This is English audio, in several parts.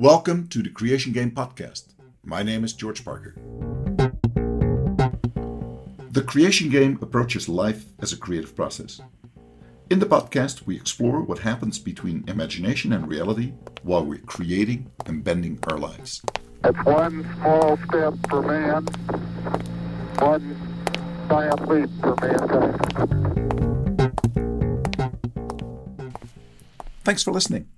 Welcome to the Creation Game Podcast. My name is George Parker. The Creation Game approaches life as a creative process. In the podcast, we explore what happens between imagination and reality while we're creating and bending our lives. It's one small step for man, one giant leap for mankind. Thanks for listening.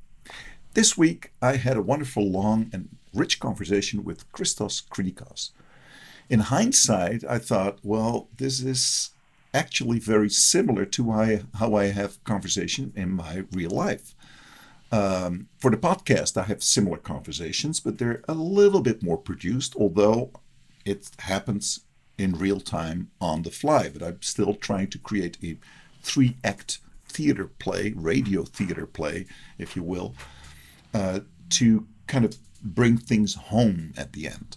This week, I had a wonderful, long, and rich conversation with Christos Kritikos. In hindsight, I thought, well, this is actually very similar to how I have conversation in my real life. Um, for the podcast, I have similar conversations, but they're a little bit more produced, although it happens in real time on the fly. But I'm still trying to create a three act theater play, radio theater play, if you will, uh, to kind of bring things home at the end.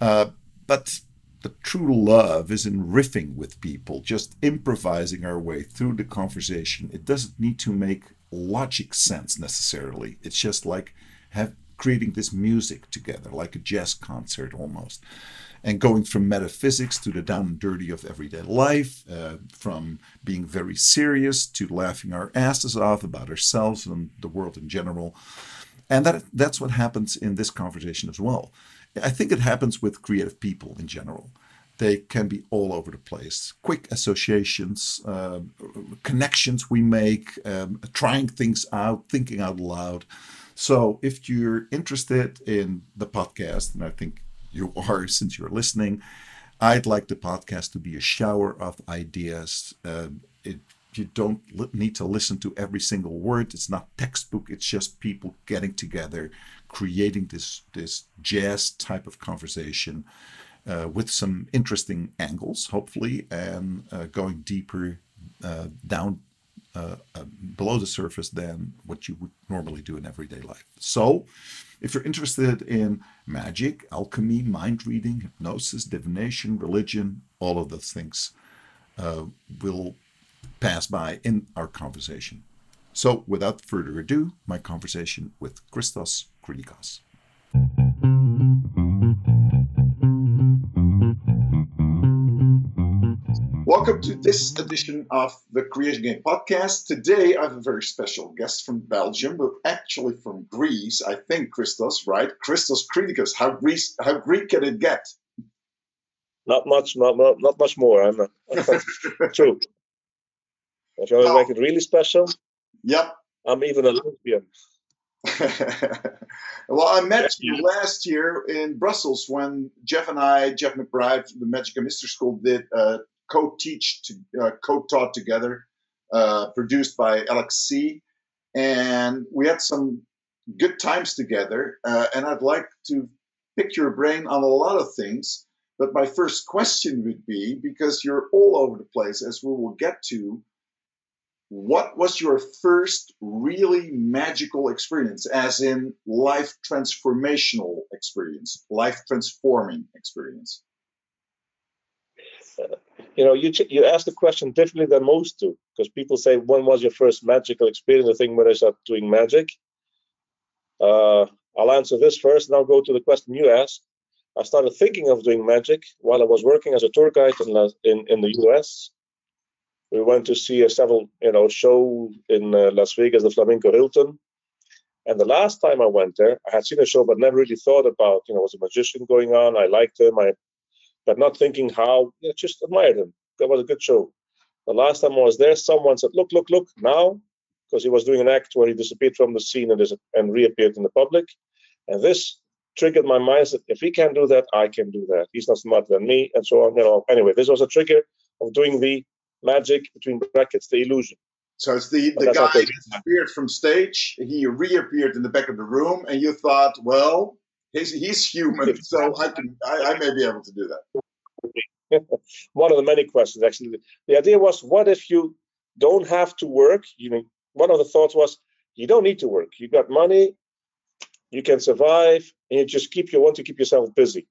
Uh, but the true love is in riffing with people, just improvising our way through the conversation. It doesn't need to make logic sense necessarily. It's just like have creating this music together, like a jazz concert almost. And going from metaphysics to the down and dirty of everyday life, uh, from being very serious to laughing our asses off about ourselves and the world in general. And that that's what happens in this conversation as well. I think it happens with creative people in general. They can be all over the place. Quick associations, uh, connections we make, um, trying things out, thinking out loud. So if you're interested in the podcast, and I think you are since you're listening, I'd like the podcast to be a shower of ideas. Uh, it you don't need to listen to every single word. It's not textbook. It's just people getting together, creating this this jazz type of conversation uh, with some interesting angles, hopefully, and uh, going deeper uh, down uh, uh, below the surface than what you would normally do in everyday life. So, if you're interested in magic, alchemy, mind reading, hypnosis, divination, religion, all of those things uh, will pass by in our conversation. So, without further ado, my conversation with Christos Kritikos. Welcome to this edition of the Creation Game Podcast. Today, I have a very special guest from Belgium, but actually from Greece. I think Christos, right? Christos Kritikos. How Greece? How Greek can it get? Not much, not not, not much more. I'm not, uh, true. If you want to make it really special, yep. I'm even a lesbian. well, I met you last year in Brussels when Jeff and I, Jeff McBride from the Magic and Mystery School, did uh, co-teach, to, uh, co-taught together, uh, produced by Alex C. And we had some good times together. Uh, and I'd like to pick your brain on a lot of things. But my first question would be because you're all over the place, as we will get to, what was your first really magical experience, as in life transformational experience, life transforming experience? You know, you you ask the question differently than most do, because people say, "When was your first magical experience?" I think when I started doing magic. Uh, I'll answer this first, and I'll go to the question you asked. I started thinking of doing magic while I was working as a tour guide in in, in the U.S we went to see a several, you know, show in uh, Las Vegas, the Flamingo Hilton. And the last time I went there, I had seen a show, but never really thought about, you know, was a magician going on. I liked him, I, but not thinking how, you know, just admired him. That was a good show. The last time I was there, someone said, "Look, look, look!" Now, because he was doing an act where he disappeared from the scene and, is and reappeared in the public, and this triggered my mind. That if he can do that, I can do that. He's not smarter than me, and so on. You know. Anyway, this was a trigger of doing the magic between brackets, the illusion. So it's the, the guy disappeared from stage, he reappeared in the back of the room, and you thought, well, he's, he's human, so I can I, I may be able to do that. one of the many questions, actually. The idea was, what if you don't have to work? You know, one of the thoughts was, you don't need to work. You got money, you can survive, and you just keep you want to keep yourself busy.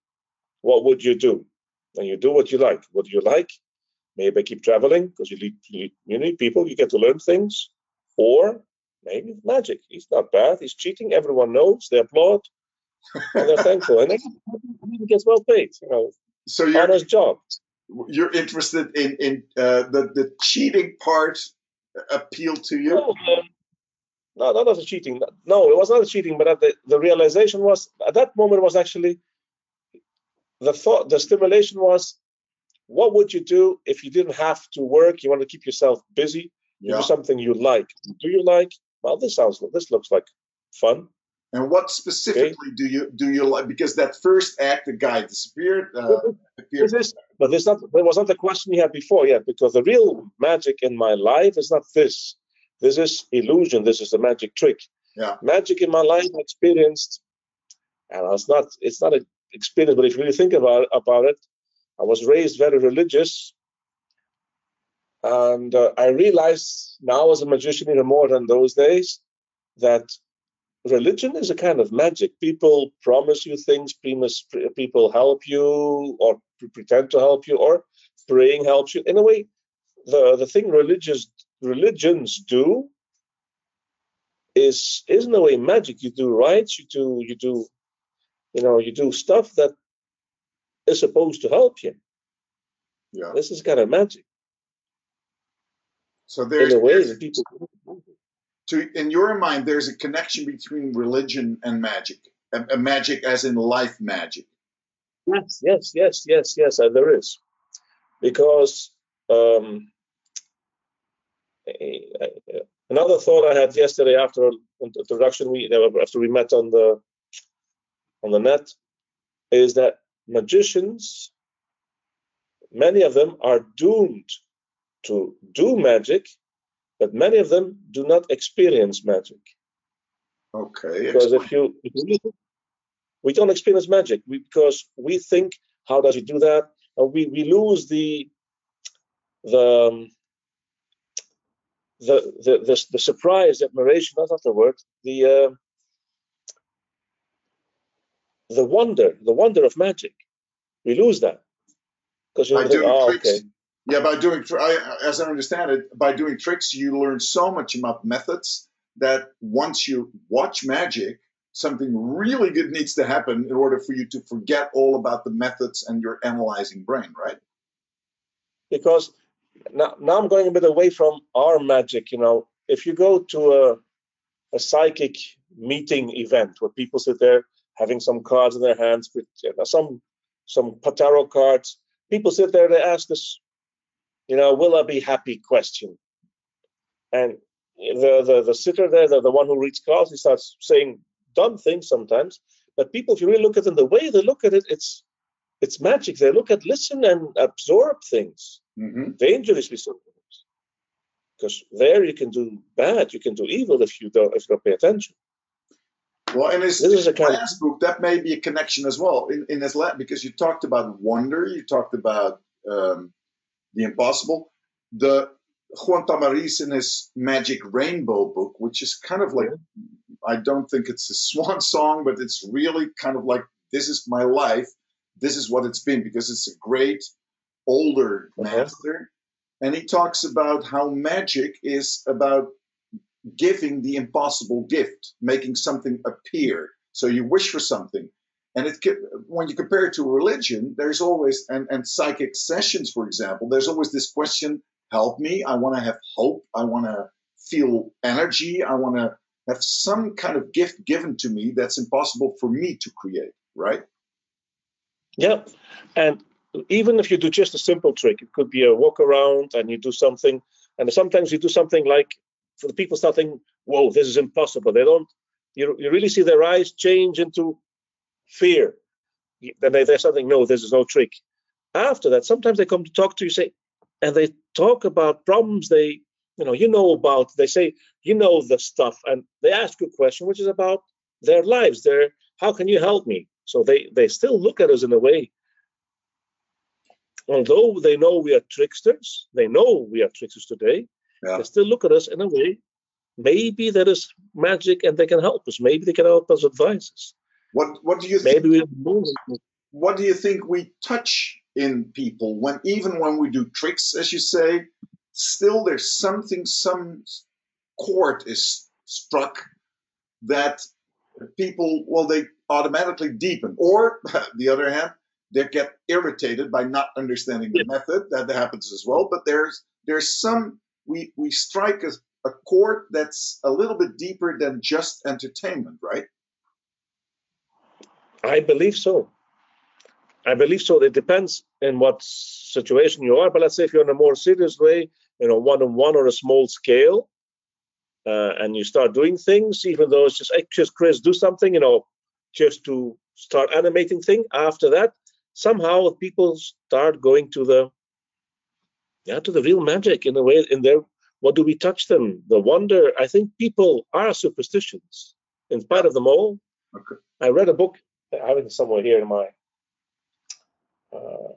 What would you do? And you do what you like. What do you like? Maybe keep traveling because you, you, you need people, you get to learn things. Or maybe magic. He's not bad. He's cheating. Everyone knows. They applaud. and they're thankful, and he gets well paid. You know, so you're honest job. you're interested in in uh, the the cheating part appeal to you? No, um, no, not as a cheating. No, it was not a cheating, but the, the realization was at that moment was actually the thought, the stimulation was, what would you do if you didn't have to work? You want to keep yourself busy. You Yeah. do something you like. Do you like? Well, this sounds. This looks like fun. And what specifically do you do you like? Because that first act, the guy disappeared. Uh, appeared. This is, but this not. That was not the question you had before Yeah, Because the real magic in my life is not this. This is illusion. This is the magic trick. Yeah. Magic in my life I experienced, and it's not. It's not an experience. But if you really think about about it, I was raised very religious, and uh, I realize now as a magician even more than those days that religion is a kind of magic. People promise you things, people help you or pretend to help you, or praying helps you. In a way, the, the thing religious religions do is is in a way magic. You do rites, you do you do you know, you do stuff that is supposed to help you. Yeah. This is kind of magic. So there's, in a way, that people to in your mind, there's a connection between religion and magic. A, a magic, as in life magic. Yes, yes, yes, yes, yes, and there is. Because um, another thought I had yesterday after the introduction, we after we met on the on the net, is that magicians, many of them are doomed to do magic, but many of them do not experience magic. Okay. Because explain. if you, if you really- we don't experience magic we, because we think, how does he do that? And we, we lose the the um, the, the the the surprise, admiration. That's not the word. The uh, the wonder, the wonder of magic. We lose that because you think, doing oh, tricks. okay, Yeah, by doing, I, as I understand it, by doing tricks, you learn so much about methods that once you watch magic, something really good needs to happen in order for you to forget all about the methods and your analyzing brain, right? because now, now I'm going a bit away from our magic. You know, if you go to a, a psychic meeting event where people sit there having some cards in their hands with some some tarot cards, people sit there. They ask us, you know, will I be happy? Question, and the the the sitter there, the, the one who reads cards, he starts saying dumb things sometimes. But people, if you really look at them, the way they look at it, it's it's magic. They look at, listen, and absorb things hmm dangerously sometimes. Because there you can do bad, you can do evil if you don't if you don't pay attention. Well, in his, This is a kind of- last book, that may be a connection as well. In, in his last, because you talked about wonder, you talked about um, the impossible. The Juan Tamariz in his Magic Rainbow book, which is kind of like, I don't think it's a swan song, but it's really kind of like, this is my life. This is what it's been because it's a great older Uh-huh. master. And he talks about how magic is about giving the impossible gift, making something appear. So you wish for something. And it when you compare it to religion, there's always, and, and psychic sessions, for example, there's always this question help me. I want to have hope. I want to feel energy. I want to have some kind of gift given to me that's impossible for me to create, right? Yeah. And even if you do just a simple trick, it could be a walk around and you do something, and sometimes you do something like for the people start thinking, whoa, this is impossible. They don't you, you really see their eyes change into fear. Then they, they're something, no, this is no trick. After that, sometimes they come to talk to you, say, and they talk about problems they, you know, you know about. They say, you know the stuff, and they ask you a question which is about their lives. Their, how can you help me? So they they still look at us in a way. Although they know we are tricksters, they know we are tricksters today. Yeah. They still look at us in a way. Maybe there is magic, and they can help us. Maybe they can help us, advise us. What What do you think? Maybe we. what do you think we touch in people when even when we do tricks as you say still there's something some chord is struck that people, well, they automatically deepen. Or, the other hand, they get irritated by not understanding the method. That happens as well. But there's there's some we we strike a, a chord that's a little bit deeper than just entertainment, right? I believe so. I believe so. It depends in what situation you are. But let's say if you're in a more serious way, you know, one on one or a small scale, uh, and you start doing things, even though it's just, hey, just Chris, do something, you know, just to start animating thing. After that, somehow people start going to the, yeah, to the real magic in a way. In their, what do we touch them? The wonder. I think people are superstitions, in spite of them all. Okay. I read a book. I have it somewhere here in my uh,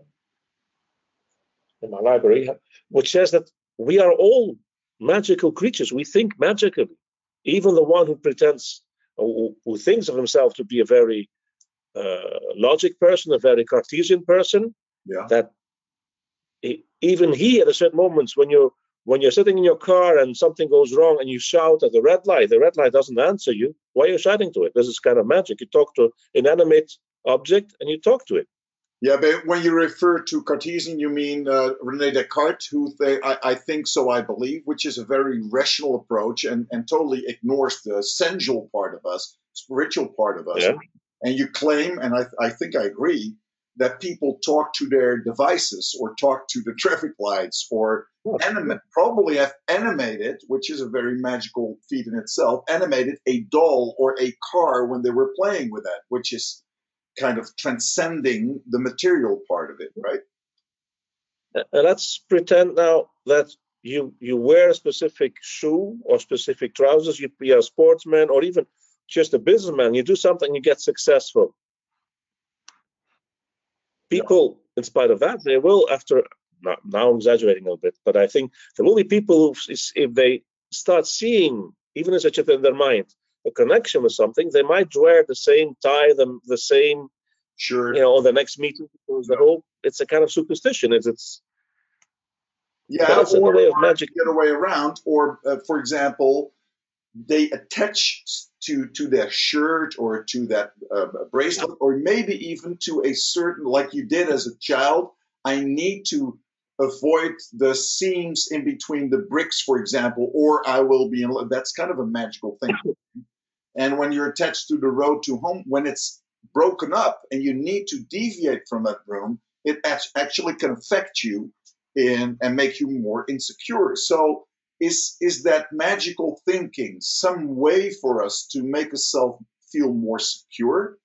in my library, which says that we are all magical creatures. We think magically. Even the one who pretends, who, who thinks of himself to be a very uh, logic person, a very Cartesian person, yeah. that even he, at a certain moments, when you're when you're sitting in your car and something goes wrong and you shout at the red light, the red light doesn't answer you. Why are you shouting to it? This is kind of magic. You talk to an inanimate object and you talk to it. Yeah, but when you refer to Cartesian, you mean uh, Rene Descartes, who they, I, I, think so, I believe, which is a very rational approach and, and totally ignores the sensual part of us, spiritual part of us. Yeah. And you claim, and I, I think I agree, that people talk to their devices or talk to the traffic lights or animate, probably have animated, which is a very magical feat in itself, animated a doll or a car when they were playing with that, which is kind of transcending the material part of it, right? And let's pretend now that you you wear a specific shoe or specific trousers. You be a sportsman or even just a businessman. You do something, you get successful. People, yeah. in spite of that, they will after. Now I'm exaggerating a little bit, but I think there will be people who, if they start seeing, even as a chip in their mind, a connection with something, they might wear the same tie, the, the same sure, you know, on the next meeting because the whole it's a kind of superstition. It's it's yeah, or, way of magic. Get away around, or uh, for example, they attach to to their shirt or to that uh, bracelet, or maybe even to a certain, like you did as a child. I need to avoid the seams in between the bricks, for example, or I will be in. That's kind of a magical thing. And when you're attached to the road to home, when it's broken up and you need to deviate from that room, it actually can affect you in, and make you more insecure. So, is is that magical thinking some way for us to make ourselves feel more secure?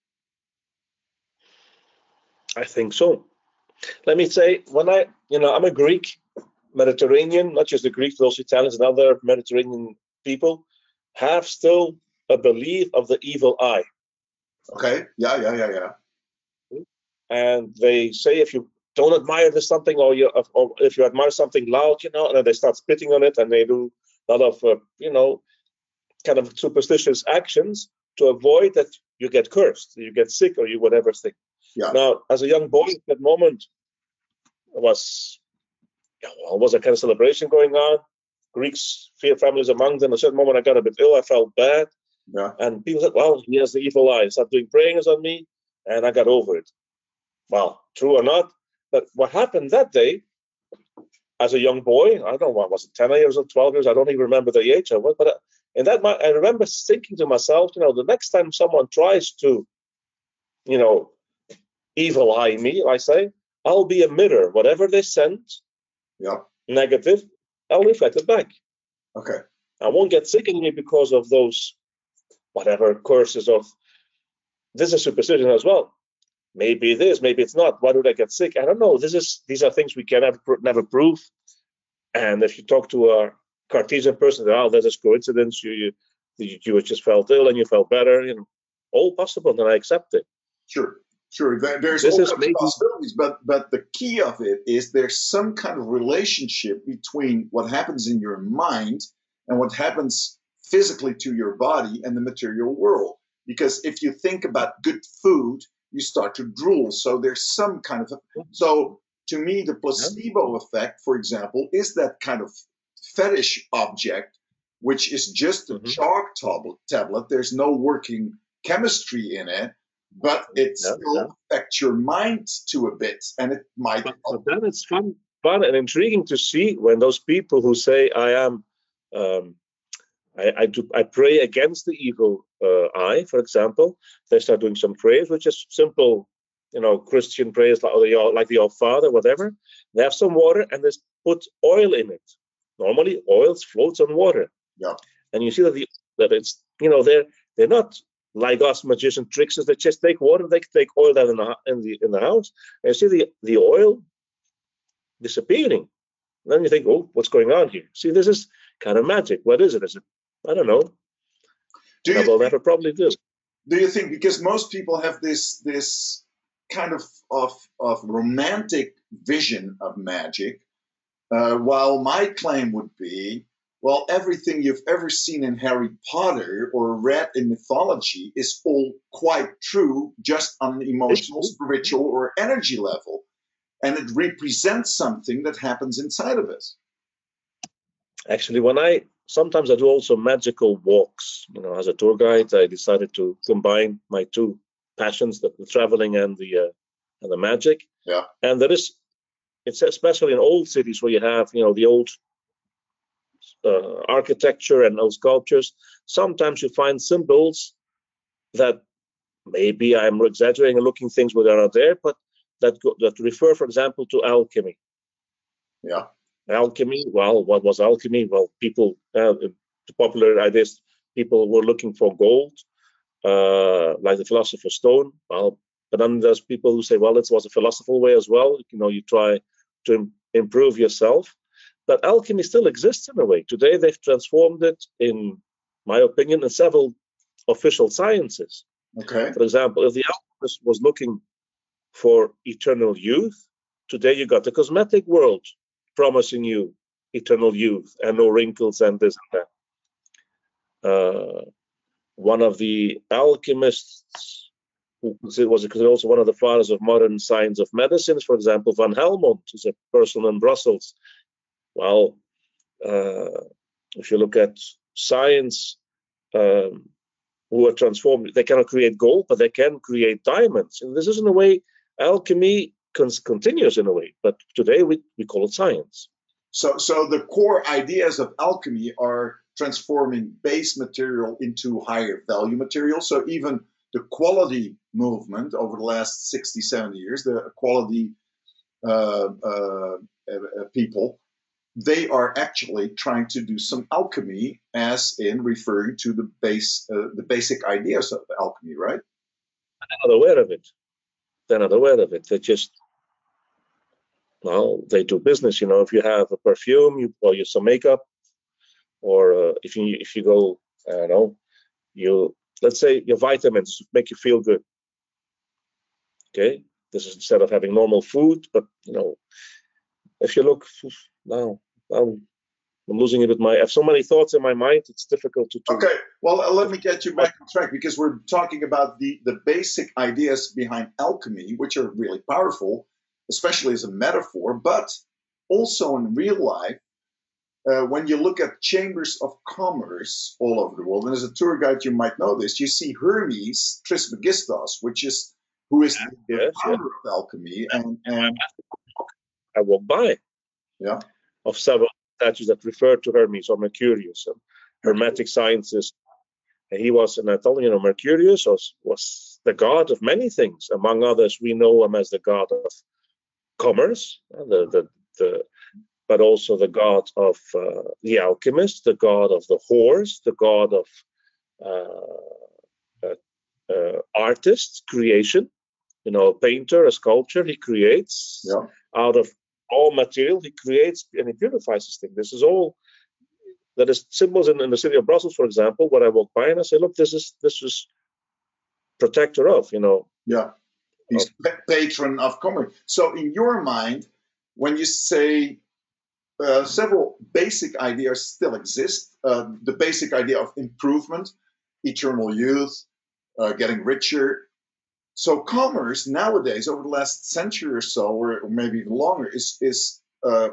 I think so. Let me say, when I, you know, I'm a Greek, Mediterranean, not just the Greeks, but also Italians and other Mediterranean people have still a belief of the evil eye. Okay. Yeah, yeah, yeah, yeah. And they say if you don't admire this something, or you, or if you admire something loud, you know, and they start spitting on it, and they do a lot of, uh, you know, kind of superstitious actions to avoid that you get cursed, you get sick, or you whatever thing. Yeah. Now, as a young boy at that moment, was well, was a kind of celebration going on. Greeks, fear families among them. At a certain moment, I got a bit ill. I felt bad. Yeah. And people said, well, he has the evil eye. Start doing prayers on me. And I got over it. Well, true or not. But what happened that day, as a young boy, I don't know, what was it, 10 years or 12 years? I don't even remember the age I was. But uh, in that, I remember thinking to myself, you know, the next time someone tries to, you know, evil eye me, I say, I'll be a mirror. Whatever they send, yeah. negative, I'll reflect it back. Okay. I won't get sick in me because of those whatever courses of this is superstition as well. Maybe it is, maybe it's not. Why do I get sick? I don't know. This is these are things we can never never prove. And if you talk to a Cartesian person, oh, this is coincidence. You you you just felt ill and you felt better. You know, all possible, and I accept it. Sure, sure. There's this all maybe, possibilities, but but the key of it is there's some kind of relationship between what happens in your mind and what happens physically to your body and the material world. Because if you think about good food, you start to drool. So there's some kind of a, so to me the placebo effect, for example, is that kind of fetish object, which is just a mm-hmm. chalk tablet. Tablet. There's no working chemistry in it, but it Yeah, still yeah. affects your mind to a bit, and it might. but, but then it's fun, fun and intriguing to see when those people who say, "I am, um, I, I do, I pray against the evil uh, eye," for example, they start doing some prayers, which is simple, you know, Christian prayers like the like the Our Father, whatever. They have some water and they put oil in it. Normally, oil floats on water. Yeah. And you see that the that it's you know they're they're not like us magician tricksters. They just take water, they take oil down in the in the in the house, and you see the the oil disappearing. then you think, oh, what's going on here? See, this is kind of magic. What is it? Is it? I don't know. do you will never probably do. do you think because most people have this this kind of of, of romantic vision of magic uh, while my claim would be well everything you've ever seen in harry potter or read in mythology is all quite true just on an emotional spiritual or energy level and it represents something that happens inside of us Actually, when I sometimes I do also magical walks. You know, as a tour guide, I decided to combine my two passions, the, the traveling and the uh, and the magic. Yeah. And there is, it's especially in old cities where you have, you know, the old uh, architecture and old sculptures. Sometimes you find symbols that maybe I'm exaggerating and looking things where they're not there, but that go, that refer, for example, to alchemy yeah alchemy well what was alchemy? Well people uh, the popular ideas people were looking for gold uh, like the philosopher's stone. Well but then there's people who say well it was a philosophical way as well. You know you try to im- improve yourself. But alchemy still exists in a way. Today they've transformed it in my opinion in several official sciences. Okay. For example, if the alchemist was looking for eternal youth, today you got the cosmetic world promising you eternal youth and no wrinkles and this and that. Uh, one of the alchemists, who was also one of the fathers of modern science of medicines, for example, Van Helmont, who's a person in Brussels. Well, uh, if you look at science, um, who are transformed. They cannot create gold, but they can create diamonds. And this is in a way alchemy cons- continues in a way, but today we, we call it science. So, so the core ideas of alchemy are transforming base material into higher value material. So even the quality movement over the last 60, 70 years, the quality uh, uh, uh, people, they are actually trying to do some alchemy, as in referring to the base, uh, the basic ideas of alchemy, right? They're not aware of it. They're not aware of it. They just well, they do business. You know, if you have a perfume, you or use some makeup, or uh, if you if you go, I don't know, you let's say your vitamins make you feel good. Okay, this is instead of having normal food, but you know, if you look now, I'm, I'm losing a bit. My I have so many thoughts in my mind. It's difficult to. to Okay, well, uh, let me get you back on track because we're talking about the, the basic ideas behind alchemy, which are really powerful, especially as a metaphor, but also in real life. Uh, when you look at chambers of commerce all over the world, and as a tour guide, you might know this, you see Hermes Trismegistos, which is who is the Yes, founder of alchemy, and, and I walk by. Yeah. Of several statues that refer to Hermes or Mercurius and Hermetic sciences. And he was, an I or Mercurius was, was the god of many things. Among others, we know him as the god of commerce, uh, the, the, the, but also the god of uh, the alchemist, the god of the horse, the god of uh, uh, uh, artists, creation. You know, a painter, a sculptor, he creates Yeah. out of all material, he creates and he purifies this thing. This is all that is symbols in, in the city of Brussels, for example, where I walk by and I say, look, this is this is protector of, you know. Yeah, he's pa- patron of commerce. So, in your mind, when you say uh, several basic ideas still exist, uh, the basic idea of improvement, eternal youth, uh, getting richer. So, commerce nowadays, over the last century or so, or maybe even longer, is is uh,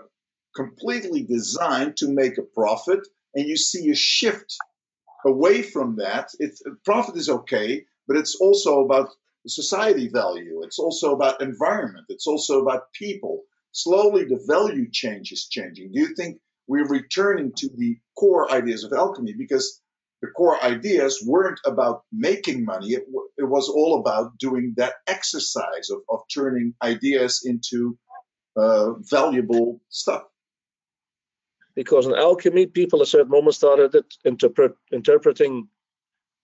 completely designed to make a profit, and you see a shift away from that. It's profit is okay, but it's also about society value. It's also about environment. It's also about people. Slowly, the value change is changing. Do you think we're returning to the core ideas of alchemy? Because the core ideas weren't about making money. It, it was all about doing that exercise of, of turning ideas into uh, valuable stuff. Because in alchemy, people at a certain moment started interpret, interpreting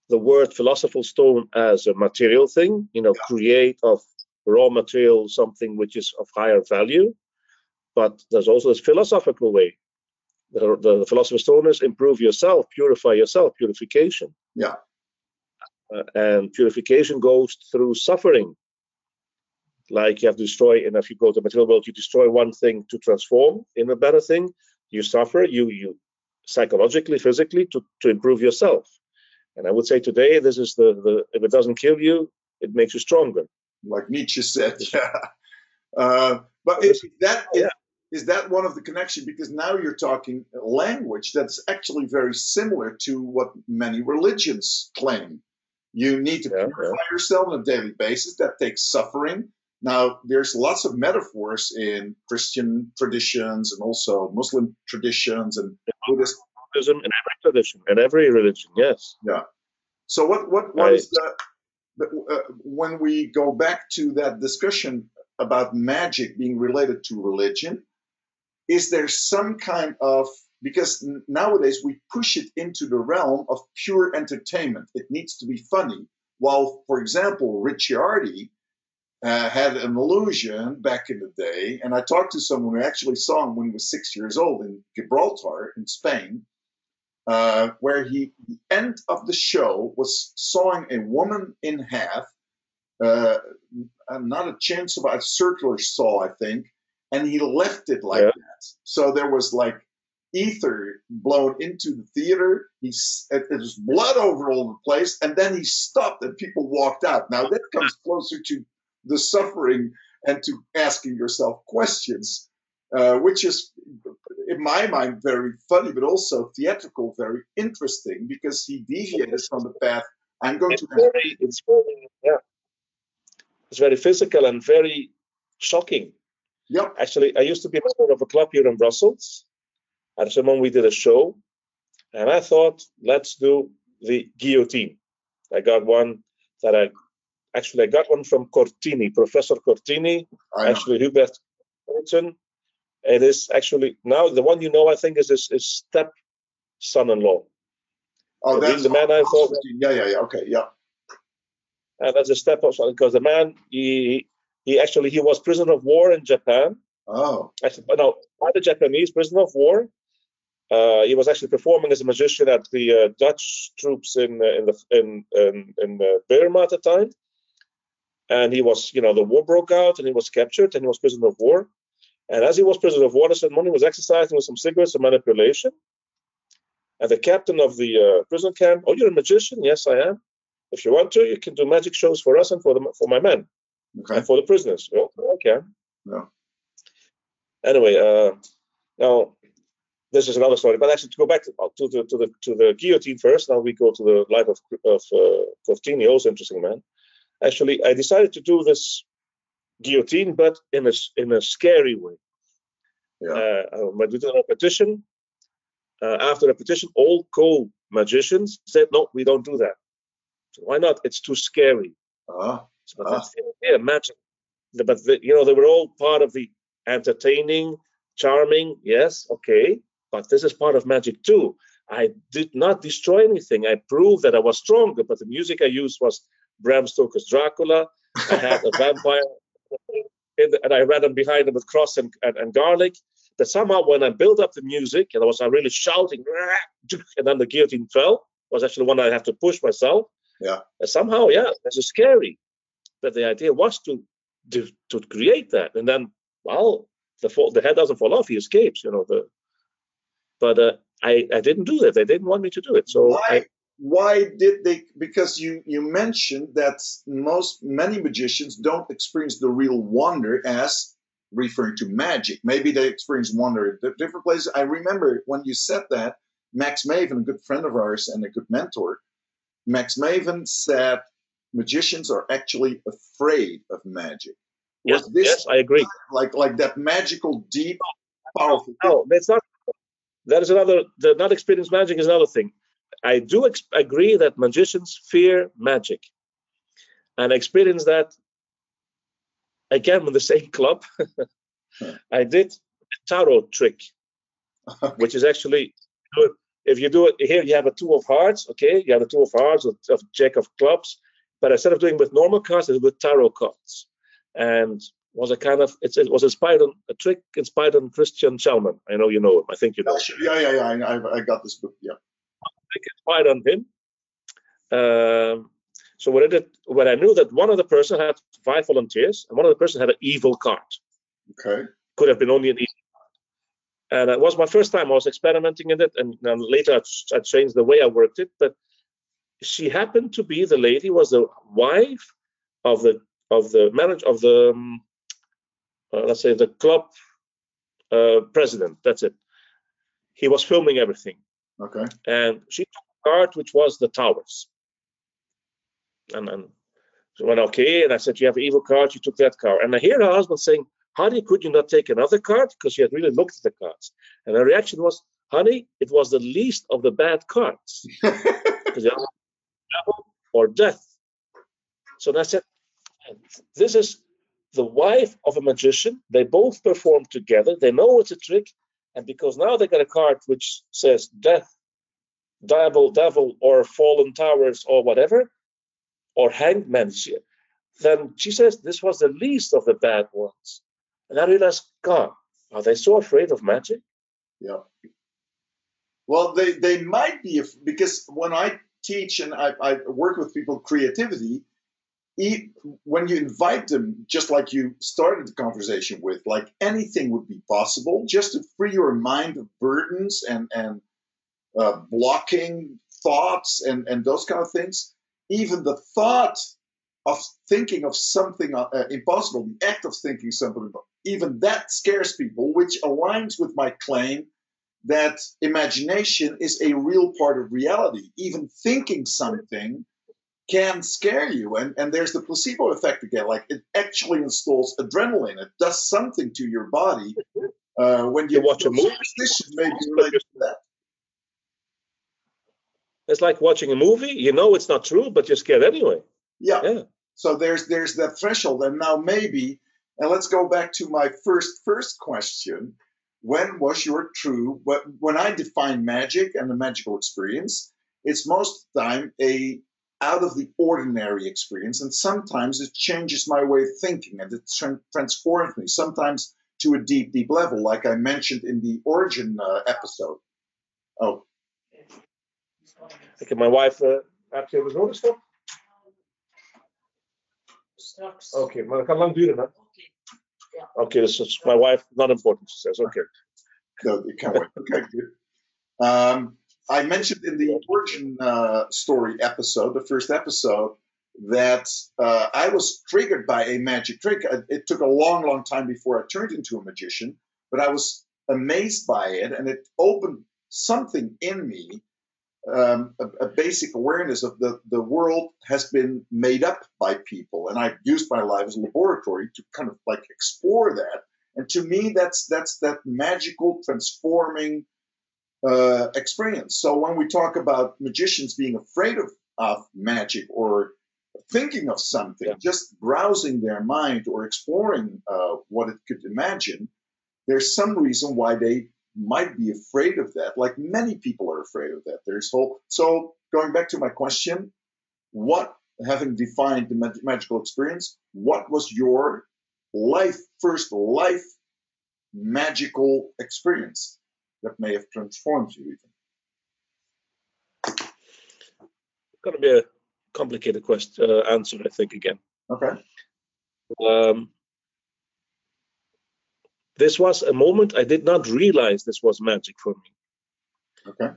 the word philosophical stone as a material thing, you know, yeah. create of raw material something which is of higher value. But there's also this philosophical way. The, the, the philosopher's stone is improve yourself, purify yourself, purification. Yeah. Uh, and purification goes through suffering. Like you have to destroy, and if you go to the material world, you destroy one thing to transform in a better thing. You suffer, you you psychologically, physically to, to improve yourself. And I would say today, this is the, the if it doesn't kill you, it makes you stronger. Like Nietzsche said, yeah. Uh, but is that yeah. is that one of the connection? Because now you're talking language that's actually very similar to what many religions claim. You need to yeah, purify yeah. yourself on a daily basis. That takes suffering. Now, there's lots of metaphors in Christian traditions and also Muslim traditions and Buddhist Buddhism in every tradition, in every religion. Yes. Yeah. So what what what is the, the uh, when we go back to that discussion about magic being related to religion? Is there some kind of because nowadays we push it into the realm of pure entertainment. It needs to be funny. While, for example, Richiardi uh, had an illusion back in the day, and I talked to someone who actually saw him when he was six years old in Gibraltar in Spain, uh, where he, the end of the show was sawing a woman in half, uh, not a chainsaw, a circular saw, I think, and he left it like yeah. that. So there was like ether blown into the theater. He's it, it was blood over all the place, and then he stopped and people walked out. Now that comes closer to the suffering and to asking yourself questions, uh, which is in my mind, very funny, but also theatrical, very interesting because he deviates from the path. I'm going it's to. Very, it's very, yeah. It's very physical and very shocking. Yeah. Actually, I used to be a member of a club here in Brussels. At some moment, we did a show, and I thought, let's do the guillotine. I got one that I actually I got one from Cortini, Professor Cortini, actually Hubert Colton, it is actually now the one you know. I think is his, his step son-in-law. Oh, that's the man I thought. Yeah, yeah, yeah. Okay, yeah. And that's a step up because the man he he actually he was prisoner of war in Japan. Oh. Actually, no, not the Japanese prisoner of war. Uh, he was actually performing as a magician at the uh, Dutch troops in uh, in the in in, in uh, Burma at the time, and he was you know the war broke out and he was captured and he was prisoner of war. And as he was prisoner of war, said money was exercising with some cigarettes and manipulation. And the captain of the uh, prison camp, oh, you're a magician? Yes, I am. If you want to, you can do magic shows for us and for the for my men okay. and for the prisoners. Oh, I can. No. Anyway, uh, now this is another story. But actually, to go back to, to the to the to the guillotine first. Now we go to the life of of uh, Cortini, also interesting man. Actually, I decided to do this guillotine, but in a in a scary way. Yeah. Uh, uh when we did uh, after repetition, all co-magicians said, "No, we don't do that. So why not? It's too scary." Uh-huh. So uh-huh. yeah, magic. But the, you know, they were all part of the entertaining, charming. Yes, okay, but this is part of magic too. I did not destroy anything. I proved that I was stronger, but the music I used was Bram Stoker's Dracula. I had a vampire the, and I ran them behind them with cross and, and, and, garlic. That somehow when I built up the music and I was really shouting, and then the guillotine fell was actually one I have to push myself. Yeah. And somehow, yeah, this is scary. But the idea was to to, to create that, and then well, the fall, the head doesn't fall off; he escapes. You know the. But uh, I I didn't do that. They didn't want me to do it, so Why? I why did they because you you mentioned that most many magicians don't experience the real wonder as referring to magic maybe they experience wonder at different places i remember when you said that max maven a good friend of ours and a good mentor max maven said magicians are actually afraid of magic. Yes, Was this yes, I agree. like like that magical, deep, powerful? No, that's not. That is another. The not experienced magic is another thing. I do ex- agree that magicians fear magic, and I experienced that again with the same club. I did a tarot trick, which is actually if you do it here, you have a two of hearts. Okay, you have a two of hearts of, of jack of clubs, but instead of doing with normal cards, I did with tarot cards, and was a kind of it's, it was inspired on a trick inspired on Christian Chelman. I know you know him. I think you know. him. Yeah, yeah, yeah. I- I got this book. Yeah. Inspired on him. Um, so what I did, when I knew that one of the person had five volunteers and one of the person had an evil card, Okay. could have been only an evil. card. And it was my first time I was experimenting in it, and then later I, I changed the way I worked it. But she happened to be the lady was the wife of the of the manager of the um, uh, let's say the club uh, president. That's it. He was filming everything Okay. and she took a card which was the towers. And then she went, okay, and I said, you have an evil card, you took that card. And I hear her husband saying, honey, could you not take another card? Because she had really looked at the cards. And her reaction was, honey, it was the least of the bad cards. Because the devil or death. So I said, this is the wife of a magician. They both perform together. They know it's a trick. And because now they got a card which says death, devil, devil, or fallen towers, or whatever, or hanged man, she- then she says this was the least of the bad ones. And I realized, God, are they so afraid of magic? Yeah. Well, they, they might be because when I teach and I, I work with people creativity, when you invite them, just like you started the conversation with, like anything would be possible, just to free your mind of burdens and and uh, blocking thoughts and and those kind of things. Even the thought of thinking of something uh, uh, impossible, the act of thinking something, even that scares people, which aligns with my claim that imagination is a real part of reality. Even thinking something can scare you. And, and there's the placebo effect again. Like it actually installs adrenaline. It does something to your body. Uh, when you, You watch a movie. Superstition may be related to that. It's like watching a movie. You know it's not true, but you're scared anyway. Yeah. Yeah. So there's there's that threshold. And now maybe, and let's go back to my first first question. When was your true when I define magic and the magical experience, it's most time a out of the ordinary experience, and sometimes it changes my way of thinking and it tran- transforms me. Sometimes to a deep, deep level, like I mentioned in the origin uh, episode. Oh, Okay, my wife, uh, heb je bezonnen stop? Straks. Oké, maar dat kan lang duren, hè? Oké, Oké. is my wife, not important, she says. Okay. No, it can't wait. Okay, good. Um, I mentioned in the origin uh, story episode, the first episode, that uh, I was triggered by a magic trick. Uh, It took a long, long time before I turned into a magician, but I was amazed by it, and it opened something in me, um, a, a basic awareness of the the world has been made up by people, and I've used my life as a laboratory to kind of like explore that. And to me, that's that's that magical, transforming uh, experience. So when we talk about magicians being afraid of, of magic or thinking of something, Yeah. just browsing their mind or exploring uh, what it could imagine, there's some reason why they might be afraid of that. Like many people are afraid of that. There's whole. So going back to my question, what having defined the mag- magical experience, what was your life first life magical experience that may have transformed you even? Gonna be a complicated question, uh, answer, I think, again. Okay. Um, this was a moment I did not realize this was magic for me. Okay.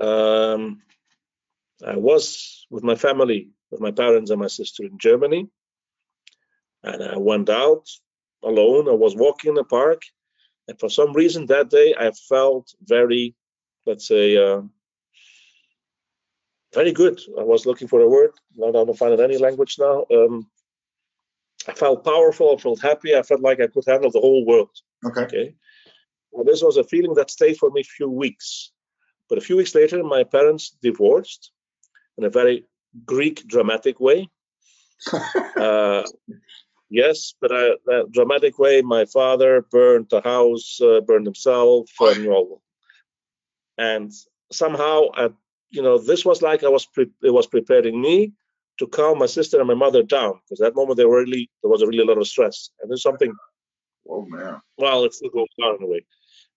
Um, I was with my family, with my parents and my sister in Germany, and I went out alone. I was walking in the park, and for some reason that day I felt very, let's say, uh, very good. I was looking for a word. Not I don't find it any language now. Um, I felt powerful. I felt happy. I felt like I could handle the whole world. Okay. Okay. Well, this was a feeling that stayed for me a few weeks. But a few weeks later, my parents divorced in a very Greek dramatic way. uh, yes, but a, a, dramatic way. My father burned the house, uh, burned himself, and all. And somehow, at, you know, this was like I was pre- it was preparing me to calm my sister and my mother down because that moment they were really there was a really lot of stress and there's something. Oh man. Well, it's still going on in a way.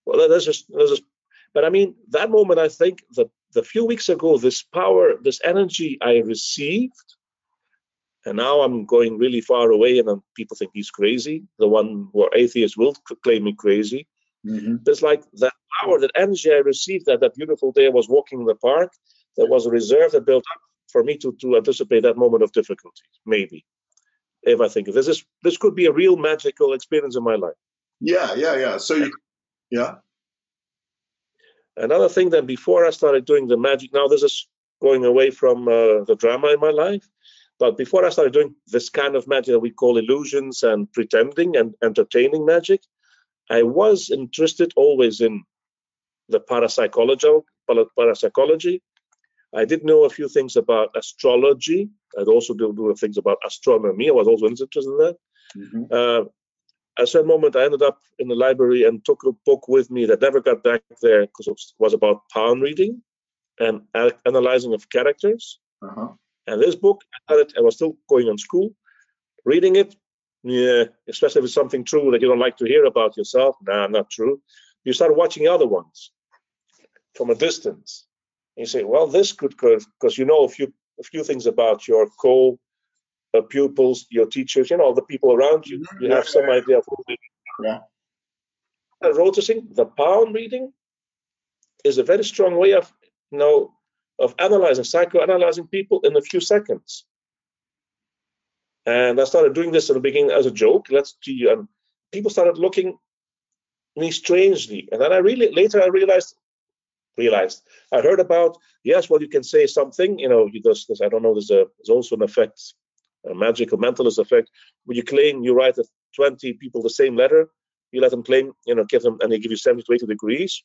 Well, that's just that's just. But I mean, that moment, I think the the few weeks ago, this power, this energy I received, and now I'm going really far away, and then people think he's crazy. The one who are atheists will claim me crazy. Mm-hmm. It's like that power, that energy I received that that beautiful day I was walking in the park. There was a reserve that built up for me to to anticipate that moment of difficulty. Maybe, if I think of this is this could be a real magical experience in my life. Yeah, yeah, yeah. So you, yeah. Another thing that before I started doing the magic, now this is going away from uh, the drama in my life, but before I started doing this kind of magic that we call illusions and pretending and entertaining magic, I was interested always in the parapsychology. Parapsychology. I did know a few things about astrology. I'd also do, do things about astronomy. I was also interested in that. Mm-hmm. Uh, at a certain moment, I ended up in the library and took a book with me that never got back there because it was about palm reading and analyzing of characters. Uh-huh. And this book, I, it, I was still going on school, reading it. Yeah, especially if it's something true that you don't like to hear about yourself. Nah, not true. You start watching other ones from a distance. And you say, well, this could because you know a few a few things about your co uh, pupils, your teachers, you know, the people around you. You Yeah, have some yeah, idea of who they Yeah. are. Noticing the palm reading is a very strong way of, you know, of analyzing, psychoanalyzing people in a few seconds. And I started doing this in the beginning as a joke. Let's see, and people started looking me strangely. And then I really later I realized realized I heard about yes, well you can say something, you know, you just I don't know. There's a there's also an effect, a magical mentalist effect. When you claim you write to 20 people the same letter, you let them claim, you know, give them and they give you 70 to 80 degrees.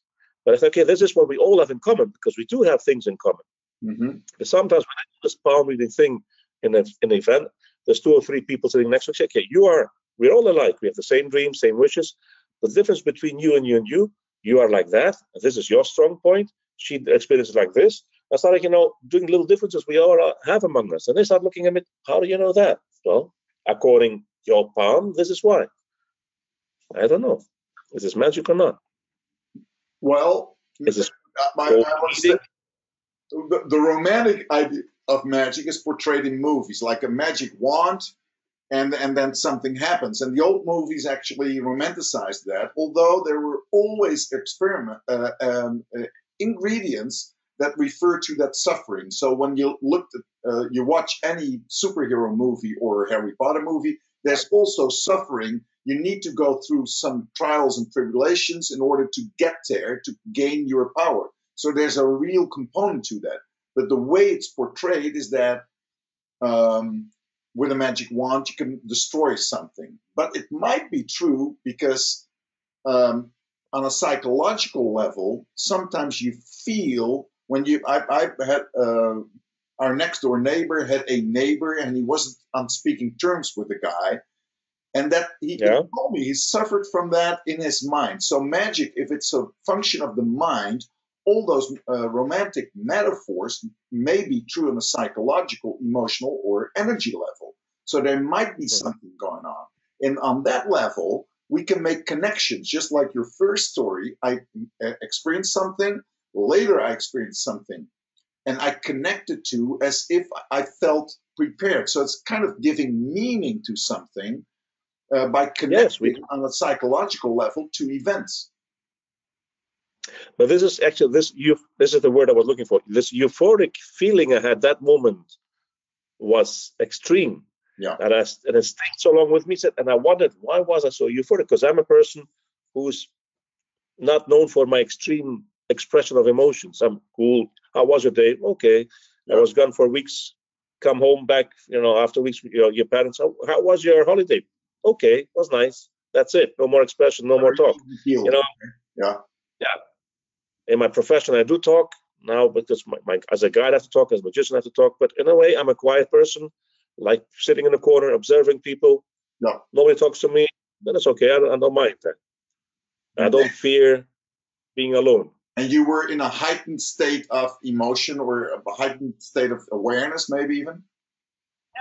But I thought, okay, this is what we all have in common because we do have things in common. Mm-hmm. But sometimes when I do this palm reading thing in, a, in an event, there's two or three people sitting next to each other. Okay, you are, we're all alike. We have the same dreams, same wishes. The difference between you and you and you, you are like that. This is your strong point. She experiences like this. I started, you know, doing little differences we all have among us. And they start looking at me, how do you know that? Well, according to your palm, this is why. I don't know. Is this magic or not? Well, Is uh, my, gold I was reading? the, the romantic idea of magic is portrayed in movies, like a magic wand, and and then something happens. And the old movies actually romanticized that, although there were always experiment uh, um, uh, ingredients that refer to that suffering. So when you look at uh, you watch any superhero movie or Harry Potter movie, there's also suffering. You need to go through some trials and tribulations in order to get there to gain your power. So there's a real component to that. But the way it's portrayed is that um, with a magic wand you can destroy something. But it might be true because um, on a psychological level, sometimes you feel when you. I, I had uh, our next door neighbor had a neighbor and he wasn't on speaking terms with the guy. And that he, Yeah. he told me he suffered from that in his mind. So magic, if it's a function of the mind, all those uh, romantic metaphors may be true on a psychological, emotional, or energy level. So there might be Mhm. something going on. And on that level, we can make connections. Just like your first story, I uh, experienced something, later I experienced something, and I connected to as if I felt prepared. So it's kind of giving meaning to something uh, by Yes, connecting on a psychological level to events. But this is actually this you this is the word I was looking for. This euphoric feeling I had that moment was extreme. Yeah. And I and it stayed so long with me. said- And I wondered why was I so euphoric? Because I'm a person who's not known for my extreme expression of emotions. I'm cool. How was your day? Okay. I was gone for weeks. Come home back, you know, after weeks. You know, your parents. How, how was your holiday? Okay, was nice. That's it. No more expression. No more talk. You know. Yeah. Yeah. In my profession, I do talk now because my, my as a guide I have to talk, as a magician I have to talk. But in a way, I'm a quiet person, like sitting in a corner observing people. No. Nobody talks to me. Then it's okay. I don't, I don't mind that. I don't fear being alone. And you were in a heightened state of emotion or a heightened state of awareness, maybe even?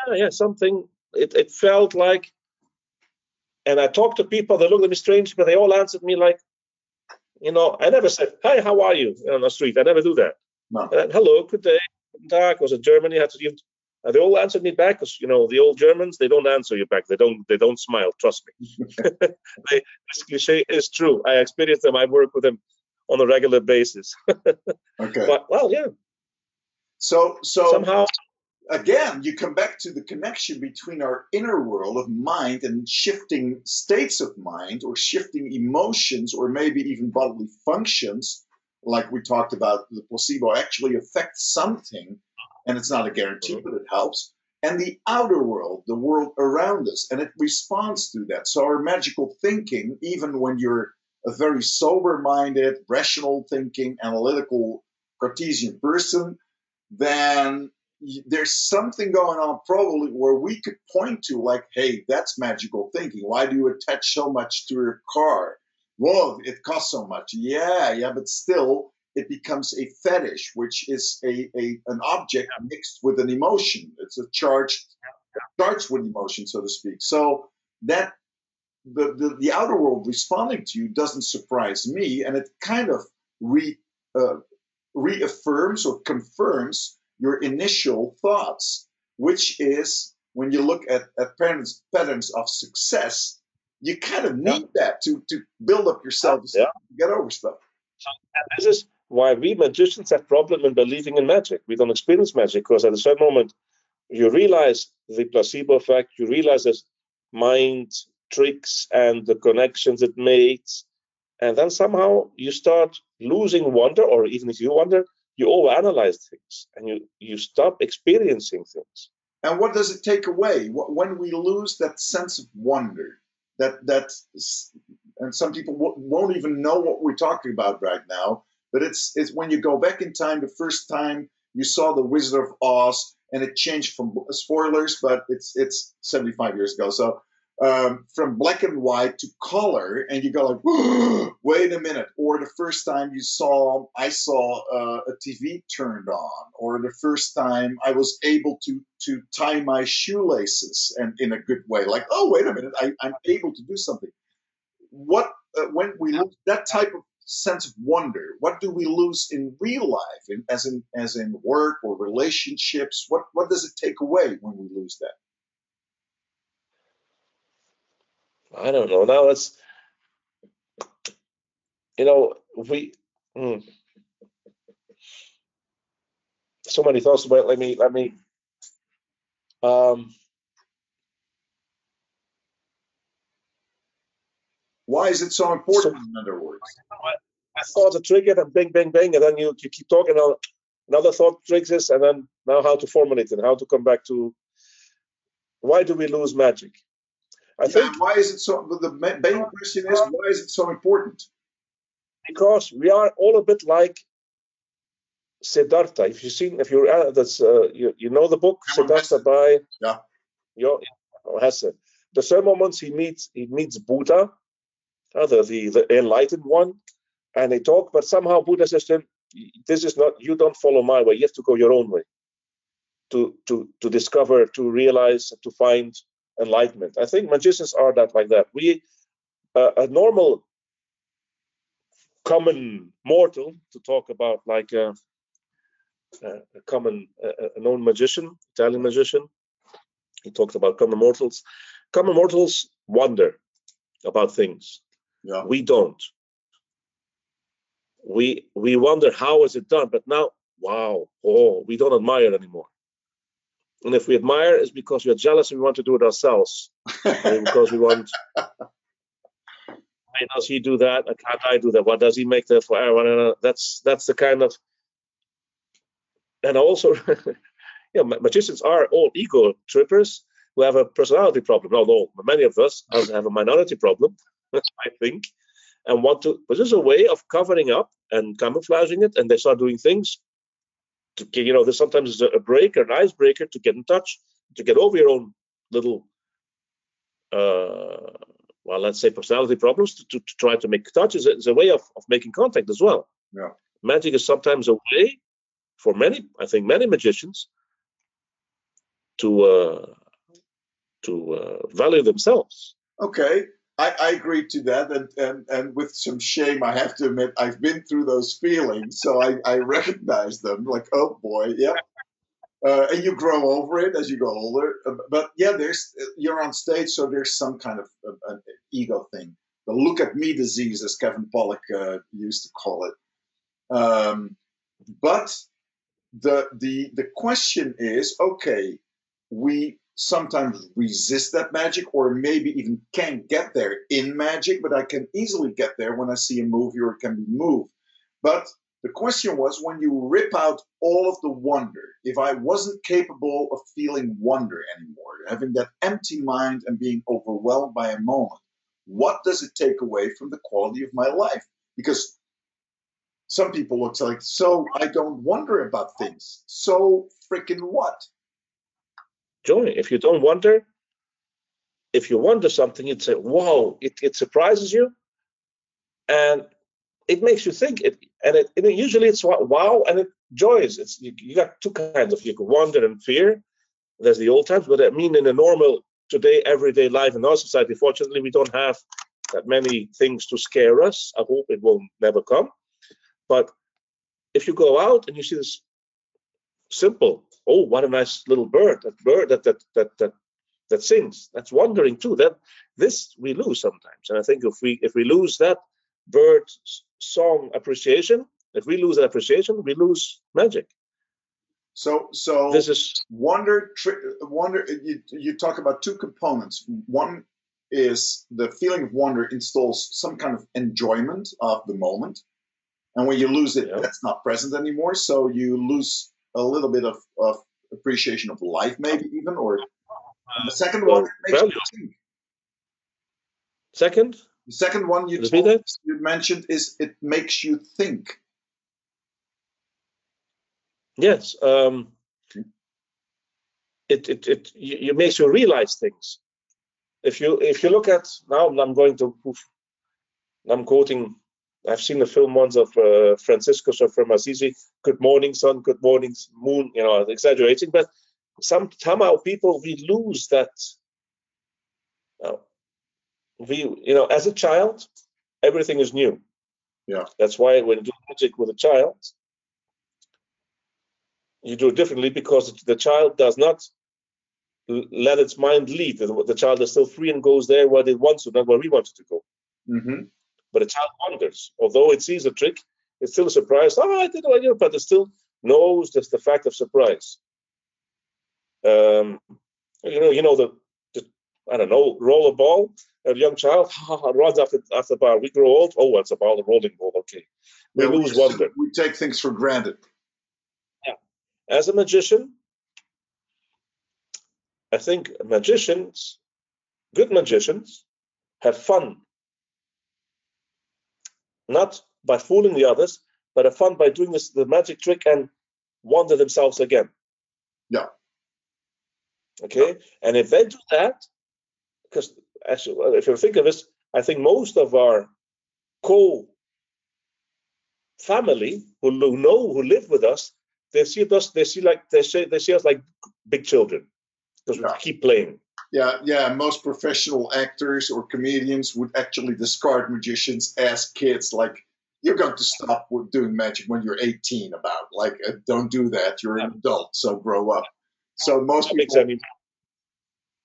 Yeah, yeah, something. It, it felt like, and I talked to people, they looked at me strange, but they all answered me like, you know, I never said, hi, how are you on the street. I never do that. No. And, Hello, good day. Tag was in Germany. Had to give, and they all answered me back because you know the old Germans they don't answer you back. They don't they don't smile. Trust me. they, this cliche is true. I experience them. I work with them on a regular basis. okay. But well, yeah. So so somehow again, you come back to the connection between our inner world of mind and shifting states of mind or shifting emotions or maybe even bodily functions, like we talked about, the placebo actually affects something, and it's not a guarantee, but it helps. And the outer world, the world around us, and it responds to that. So our magical thinking, even when you're a very sober minded, rational thinking, analytical Cartesian person, then there's something going on probably where we could point to like hey that's magical thinking. Why do you attach so much to your car? Well it costs so much. Yeah yeah but still it becomes a fetish which is a, a an object mixed with an emotion. It's a charged charged with emotion so to speak. So that the, the, the outer world responding to you doesn't surprise me and it kind of re, uh, reaffirms or confirms your initial thoughts, which is when you look at, at patterns, patterns of success, you kind of need yeah. that to, to build up yourself yeah. to get over stuff. This is why we magicians have problem in believing in magic. We don't experience magic because at a certain moment you realize the placebo effect, you realize there's mind tricks and the connections it makes. And then somehow you start losing wonder, or even if you wonder, you overanalyze things and you you stop experiencing things. And what does it take away? When we lose that sense of wonder that that and some people won't even know what we're talking about right now but it's it's when you go back in time the first time you saw the wizard of oz and it changed from uh, spoilers but it's it's 75 years ago. So um, from black and white to color, and you go like, wait a minute. Or the first time you saw, I saw uh, a TV turned on, or the first time I was able to to tie my shoelaces and in a good way, like, oh wait a minute, I, I'm able to do something. What uh, when we lose that type of sense of wonder, what do we lose in real life, in, as in as in work or relationships? What what does it take away when we lose that? I don't know. Now it's, you know, we. Hmm. So many thoughts about. Let me. Let me. Um, Why is it so important? So, in other words, I thought a trigger and bing, bing, bing, and then you, you keep talking. Another thought triggers, and then now how to formulate it, how to come back to. Why do we lose magic? I yeah, think. Why is it so? The main question is why is it so important? Because we are all a bit like Siddhartha. If you've seen, if you're uh, that's uh, you, you know the book Siddhartha by yeah, your Hesse. The same moments he meets he meets Buddha, uh, the, the the enlightened one, and they talk. But somehow Buddha says to him, "This is not. You don't follow my way. You have to go your own way." To to to discover, to realize, to find enlightenment. I think magicians are that like that. We, uh, a normal, common mortal, to talk about like a, a common, a known magician, Italian magician. He talked about common mortals. Common mortals wonder about things. Yeah. We don't. We we wonder how is it done, but now, wow, oh, we don't admire anymore. And if we admire, it's because we are jealous and we want to do it ourselves. because we want. Why does he do that? Can't I do that? What does he make that for everyone? Uh, that's that's the kind of and also, you know, magicians are all ego trippers who have a personality problem. Although many of us have a minority problem, I think, and want to. But there's a way of covering up and camouflaging it, and they start doing things. To you know, there's sometimes a break or an icebreaker to get in touch, to get over your own little, uh, well, let's say personality problems. To, to, to try to make touch is a, is a way of, of making contact as well. Yeah. Magic is sometimes a way for many, I think, many magicians to uh, to uh, value themselves. Okay, I, I agree to that, and, and and with some shame, I have to admit I've been through those feelings, so I, I recognize them. Like, oh boy, yeah. Uh, and you grow over it as you go older. Uh, but yeah, there's you're on stage, so there's some kind of uh, an ego thing. The look at me disease, as Kevin Pollak uh, used to call it. Um, but the the the question is, okay, we sometimes resist that magic or maybe even can't get there in magic, but I can easily get there when I see a movie or it can be moved. But the question was when you rip out all of the wonder, if I wasn't capable of feeling wonder anymore, having that empty mind and being overwhelmed by a moment, what does it take away from the quality of my life? Because some people look like, so I don't wonder about things. So freaking what? Joy. If you don't wonder, if you wonder something, it's a wow, it, it surprises you and it makes you think it and it, it usually it's wow and it joys. It's you, you got two kinds of you can wonder and fear. There's the old times, but I mean in a normal today, everyday life in our society, fortunately we don't have that many things to scare us. I hope it will never come. But if you go out and you see this simple oh, what a nice little bird, that bird that that that that that sings. That's wandering too. That this we lose sometimes. And I think if we if we lose that bird song appreciation, if we lose that appreciation, we lose magic. So so this is wonder wonder you you talk about two components. One is the feeling of wonder installs some kind of enjoyment of the moment. And when you lose it, yeah. that's not present anymore. So you lose a little bit of, of appreciation of life, maybe even, or the second one makes well, you think. Second? The second one you, told, you mentioned is it makes you think. Yes. Um, it, it, it, it makes you realize things. If you if you look at now, I'm going to I'm quoting I've seen the film once of uh, Francisco from Assisi. Good morning, sun. Good morning, moon. You know, exaggerating, but some somehow people we lose that. Uh, we, you know, as a child, everything is new. Yeah. That's why when you do magic with a child, you do it differently because the child does not let its mind lead. The child is still free and goes there where it wants to, not where we want it to go. Mm-hmm. But a child wonders. Although it sees a trick, it's still a surprise. Oh, I didn't know, but it still knows just the fact of surprise. Um, you know, you know the, the I don't know, roll a ball. A young child runs after after the ball. We grow old. Oh, it's a ball, a rolling ball. Okay, we yeah, lose we, wonder. We take things for granted. Yeah, as a magician, I think magicians, good magicians, have fun not by fooling the others, but have fun by doing this the magic trick and wonder themselves again. Yeah. Okay. Yeah. And if they do that, because actually, if you think of this, I think most of our co family who know who live with us, they see us, they see like they say they see us like big children because yeah. we keep playing. Yeah, yeah. Most professional actors or comedians would actually discard magicians as kids. Like, you're going to stop doing magic when you're 18. About like, uh, don't do that. You're an adult, so grow up. So most people. Yeah.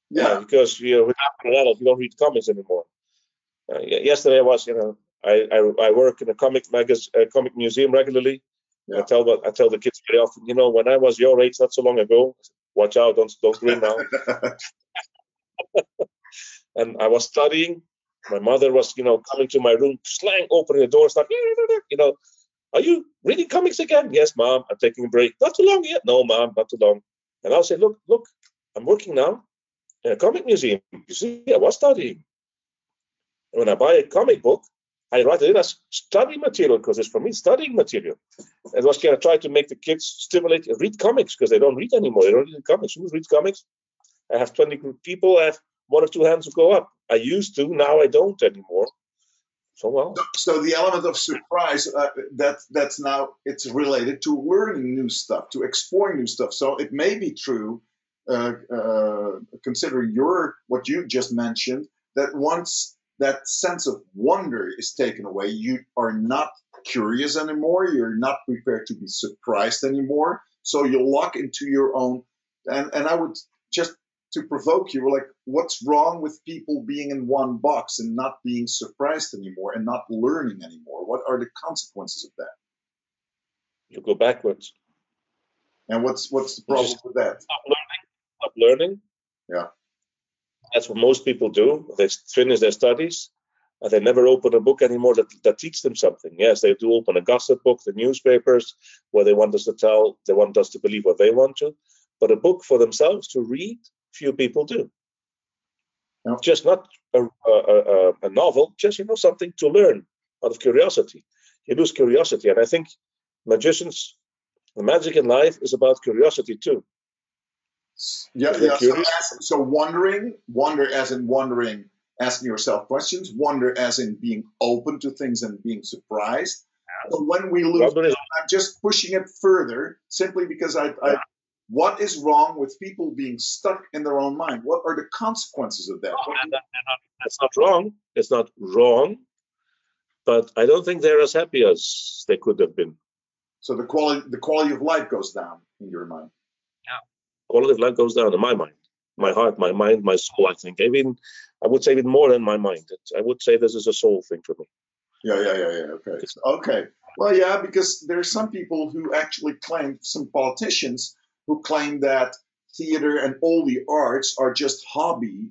yeah, because you know, without an adult, you don't read comics anymore. Uh, yesterday, I was, you know, I, I, I work in a comic magazine, a comic museum regularly. Yeah. I tell I tell the kids very often, you know, when I was your age, not so long ago, watch out, don't don't grin now. and I was studying. My mother was, you know, coming to my room, slang, opening the door, start, you know, Are you reading comics again? Yes, mom. I'm taking a break. Not too long yet. No, mom, not too long. And I'll say, look, look, I'm working now in a comic museum. You see, I was studying. And When I buy a comic book, I write it in as study material because it's for me studying material. And was going to try to make the kids stimulate read comics because they don't read anymore. They don't read comics. Who reads comics? I have 20 people. I have one or two hands who go up. I used to. Now I don't anymore. So well. So, so the element of surprise uh, that that's now it's related to learning new stuff, to exploring new stuff. So it may be true, uh, uh, considering your what you just mentioned, that once that sense of wonder is taken away, you are not curious anymore. You're not prepared to be surprised anymore. So you lock into your own. And and I would just to provoke you, We're like, what's wrong with people being in one box and not being surprised anymore and not learning anymore? What are the consequences of that? You go backwards. And what's what's the problem with that? Stop learning. Stop learning. Yeah. That's what most people do. They finish their studies and they never open a book anymore that, that teach them something. Yes, they do open a gossip book, the newspapers, where they want us to tell, they want us to believe what they want to. But a book for themselves to read few people do. Just not a, a, a, novel, just you know something to learn out of curiosity. You lose curiosity, and I think magicians, the magic in life is about curiosity too. Yeah, yeah. So, as, so wondering, wonder as in wondering, asking yourself questions, wonder as in being open to things and being surprised. So when we lose, I'm just pushing it further simply because I, I what is wrong with people being stuck in their own mind? What are the consequences of that? Oh, that, that's not wrong. It's not wrong, but I don't think they're as happy as they could have been. So the quality the quality of life goes down in your mind. Yeah, quality of life goes down in my mind, my heart, my mind, my soul. I think even I would say even more than my mind. I would say this is a soul thing for me. Yeah, yeah, yeah, yeah. Okay, okay. Well, yeah, because there are some people who actually claim, some politicians who claim that theater and all the arts are just hobby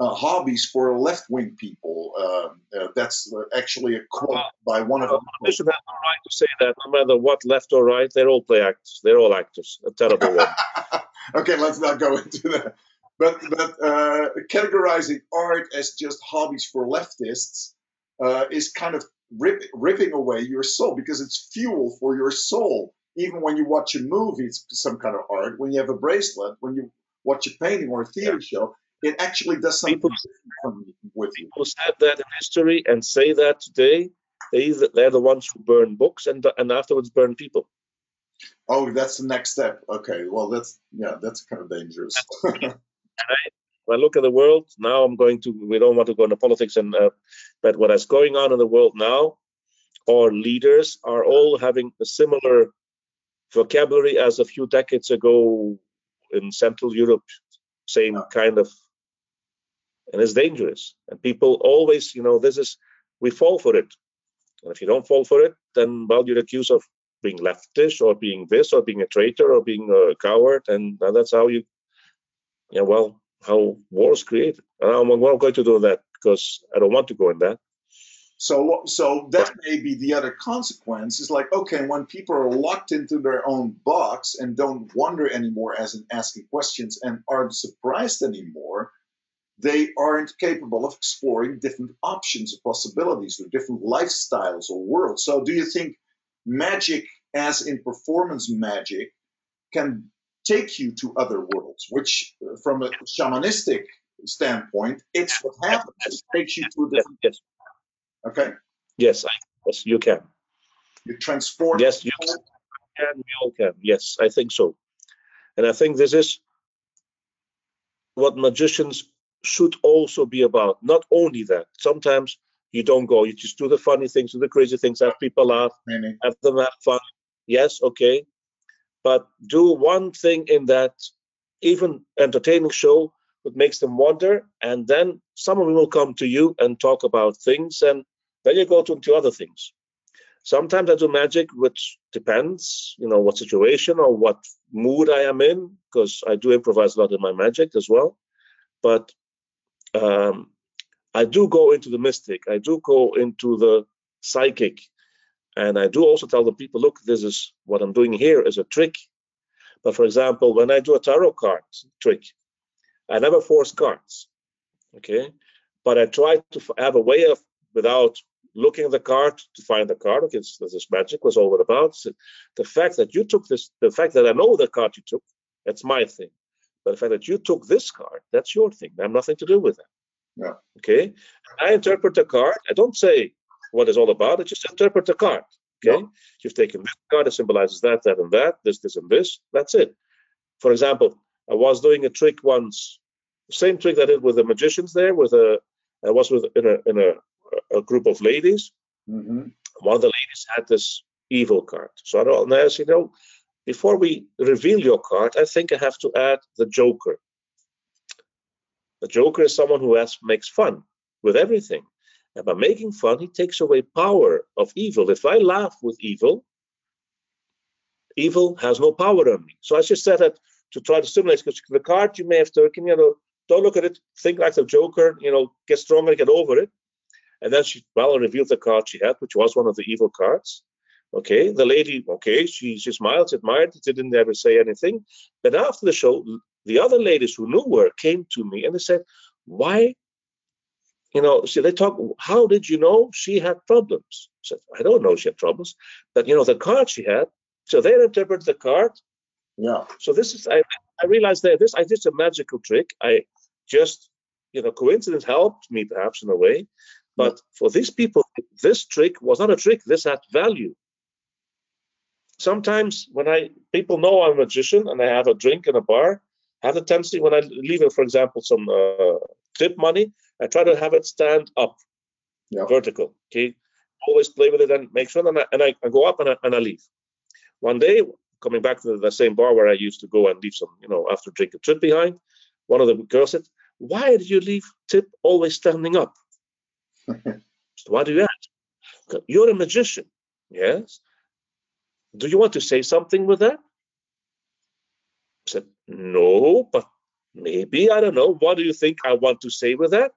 uh, hobbies for left wing people. Uh, uh, that's actually a quote by one of them. They should have the right to say that no matter what, left or right, they're all play actors. They're all actors. A terrible one. okay, let's not go into that. But but uh, categorizing art as just hobbies for leftists uh, is kind of rip, ripping away your soul because it's fuel for your soul even when you watch a movie, it's some kind of art. When you have a bracelet, when you watch a painting or a theater yeah. show, it actually does something people, with you. People said that in history and say that today. They they're the ones who burn books and and afterwards burn people. Oh, that's the next step. Okay, well that's yeah, that's kind of dangerous. when I look at the world now, I'm going to. We don't want to go into politics, and uh, but what is going on in the world now, our leaders are all having a similar vocabulary as a few decades ago in Central Europe, same kind of, and it's dangerous. And people always, you know, this is, we fall for it. And if you don't fall for it, then, well, you're accused of being leftish or being this or being a traitor or being a coward. And that's how you, yeah, well, how wars created. And I'm not going to do that because I don't want to go in that. So, so that may be the other consequence. Is like, okay, when people are locked into their own box and don't wonder anymore as in asking questions and aren't surprised anymore, they aren't capable of exploring different options or possibilities or different lifestyles or worlds. So, do you think magic, as in performance magic, can take you to other worlds, which, from a shamanistic standpoint, it's what happens. It takes you to a different. Okay. Yes, I, yes, you can. You transport. Yes, you can. We all can. Yes, I think so. And I think this is what magicians should also be about. Not only that, sometimes you don't go, you just do the funny things, do the crazy things, have people laugh, Maybe. have them have fun. Yes, okay. But do one thing in that even entertaining show that makes them wonder, and then someone will come to you and talk about things and then you go to, to other things. Sometimes I do magic, which depends, you know, what situation or what mood I am in, because I do improvise a lot in my magic as well. But um, I do go into the mystic. I do go into the psychic. And I do also tell the people, look, this is what I'm doing here is a trick. But for example, when I do a tarot card trick, I never force cards. Okay. But I try to have a way of, without looking at the card to find the card. Okay, this, this magic was all about. So the fact that you took this, the fact that I know the card you took, that's my thing. But the fact that you took this card, that's your thing. I have nothing to do with that. Yeah. Okay. I interpret the card. I don't say what it's all about. I just interpret the card. Okay. Yeah. You've taken this card It symbolizes that, that, and that, this, this, and this. That's it. For example, I was doing a trick once, same trick that I did with the magicians there, with a I was with in a in a, a group of ladies. hmm One of the ladies had this evil card. So I don't know, you know, before we reveal your card, I think I have to add the Joker. The Joker is someone who has makes fun with everything. And by making fun, he takes away power of evil. If I laugh with evil, evil has no power on me. So I just said that to try to stimulate because the card you may have taken, you know, don't look at it, think like the Joker, you know, get stronger, get over it. And then she well revealed the card she had, which was one of the evil cards. Okay, the lady, okay, she she smiled, admired, didn't ever say anything. But after the show, the other ladies who knew her came to me and they said, Why? You know, so they talk, how did you know she had problems? I said, I don't know she had problems, but you know, the card she had. So they interpreted the card. Yeah. So this is I, I realized that this I did a magical trick. I just, you know, coincidence helped me perhaps in a way. But for these people, this trick was not a trick. This had value. Sometimes when I people know I'm a magician and I have a drink in a bar, I have the tendency when I leave, for example, some uh, tip money, I try to have it stand up, Yeah. vertical. Okay, always play with it and make sure. And I, and I, I go up and I, and I leave. One day, coming back to the same bar where I used to go and leave some, you know, after drink a tip behind, one of the girls said, "Why did you leave tip always standing up?" So why do you ask? You're a magician, yes. Do you want to say something with that? I said, no, but maybe, I don't know. What do you think I want to say with that?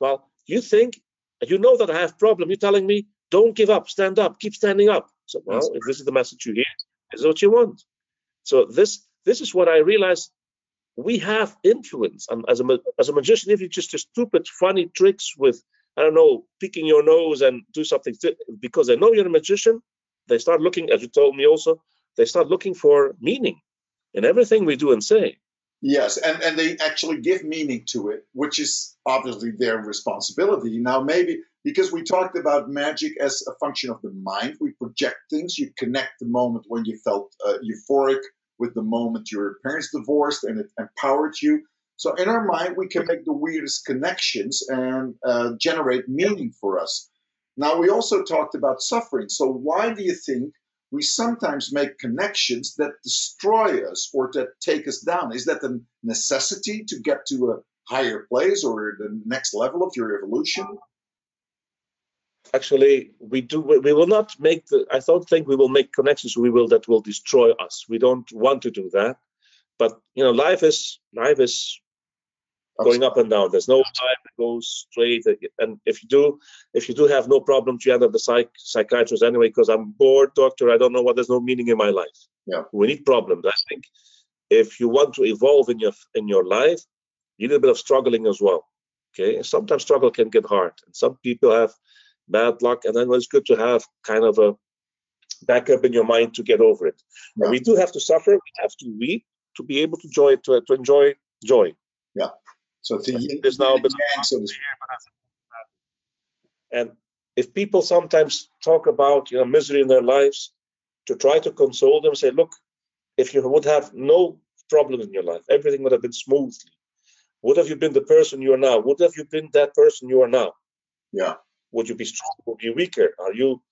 Well, you think, you know that I have problem. You're telling me, don't give up, stand up, keep standing up. So, well, if this is the message you hear, this is what you want. So this this is what I realized we have influence. And as a as a magician, if you just do stupid, funny tricks with I don't know, picking your nose and do something th- because they know you're a magician, they start looking, as you told me also, they start looking for meaning in everything we do and say. Yes, and, and they actually give meaning to it, which is obviously their responsibility. Now, maybe because we talked about magic as a function of the mind, we project things. You connect the moment when you felt uh, euphoric with the moment your parents divorced and it empowered you. So, in our mind, we can make the weirdest connections and uh, generate meaning for us. Now, we also talked about suffering. So, why do you think we sometimes make connections that destroy us or that take us down. Is that a necessity to get to a higher place or the next level of your evolution? Actually, we do. We will not make the. I don't think we will make connections. We will that will destroy us. We don't want to do that. But you know, life is life is going up and down. There's no time that goes straight. And if you do, if you do have no problems, you end up the psych psychiatrist anyway. Because I'm bored, doctor. I don't know what. There's no meaning in my life. Yeah. We need problems. I think if you want to evolve in your in your life, you need a bit of struggling as well. Okay. And sometimes struggle can get hard, and some people have bad luck, and then it's good to have kind of a backup in your mind to get over it. Yeah. We do have to suffer. We have to weep to be able to joy to, to enjoy joy. So the I think yin there's now a and bit so. And if people sometimes talk about you know misery in their lives, to try to console them, say, look, if you would have no problem in your life, everything would have been smoothly. Would have you been the person you are now? Would have you been that person you are now? Yeah. Would you be strong? Would you be weaker? Are you?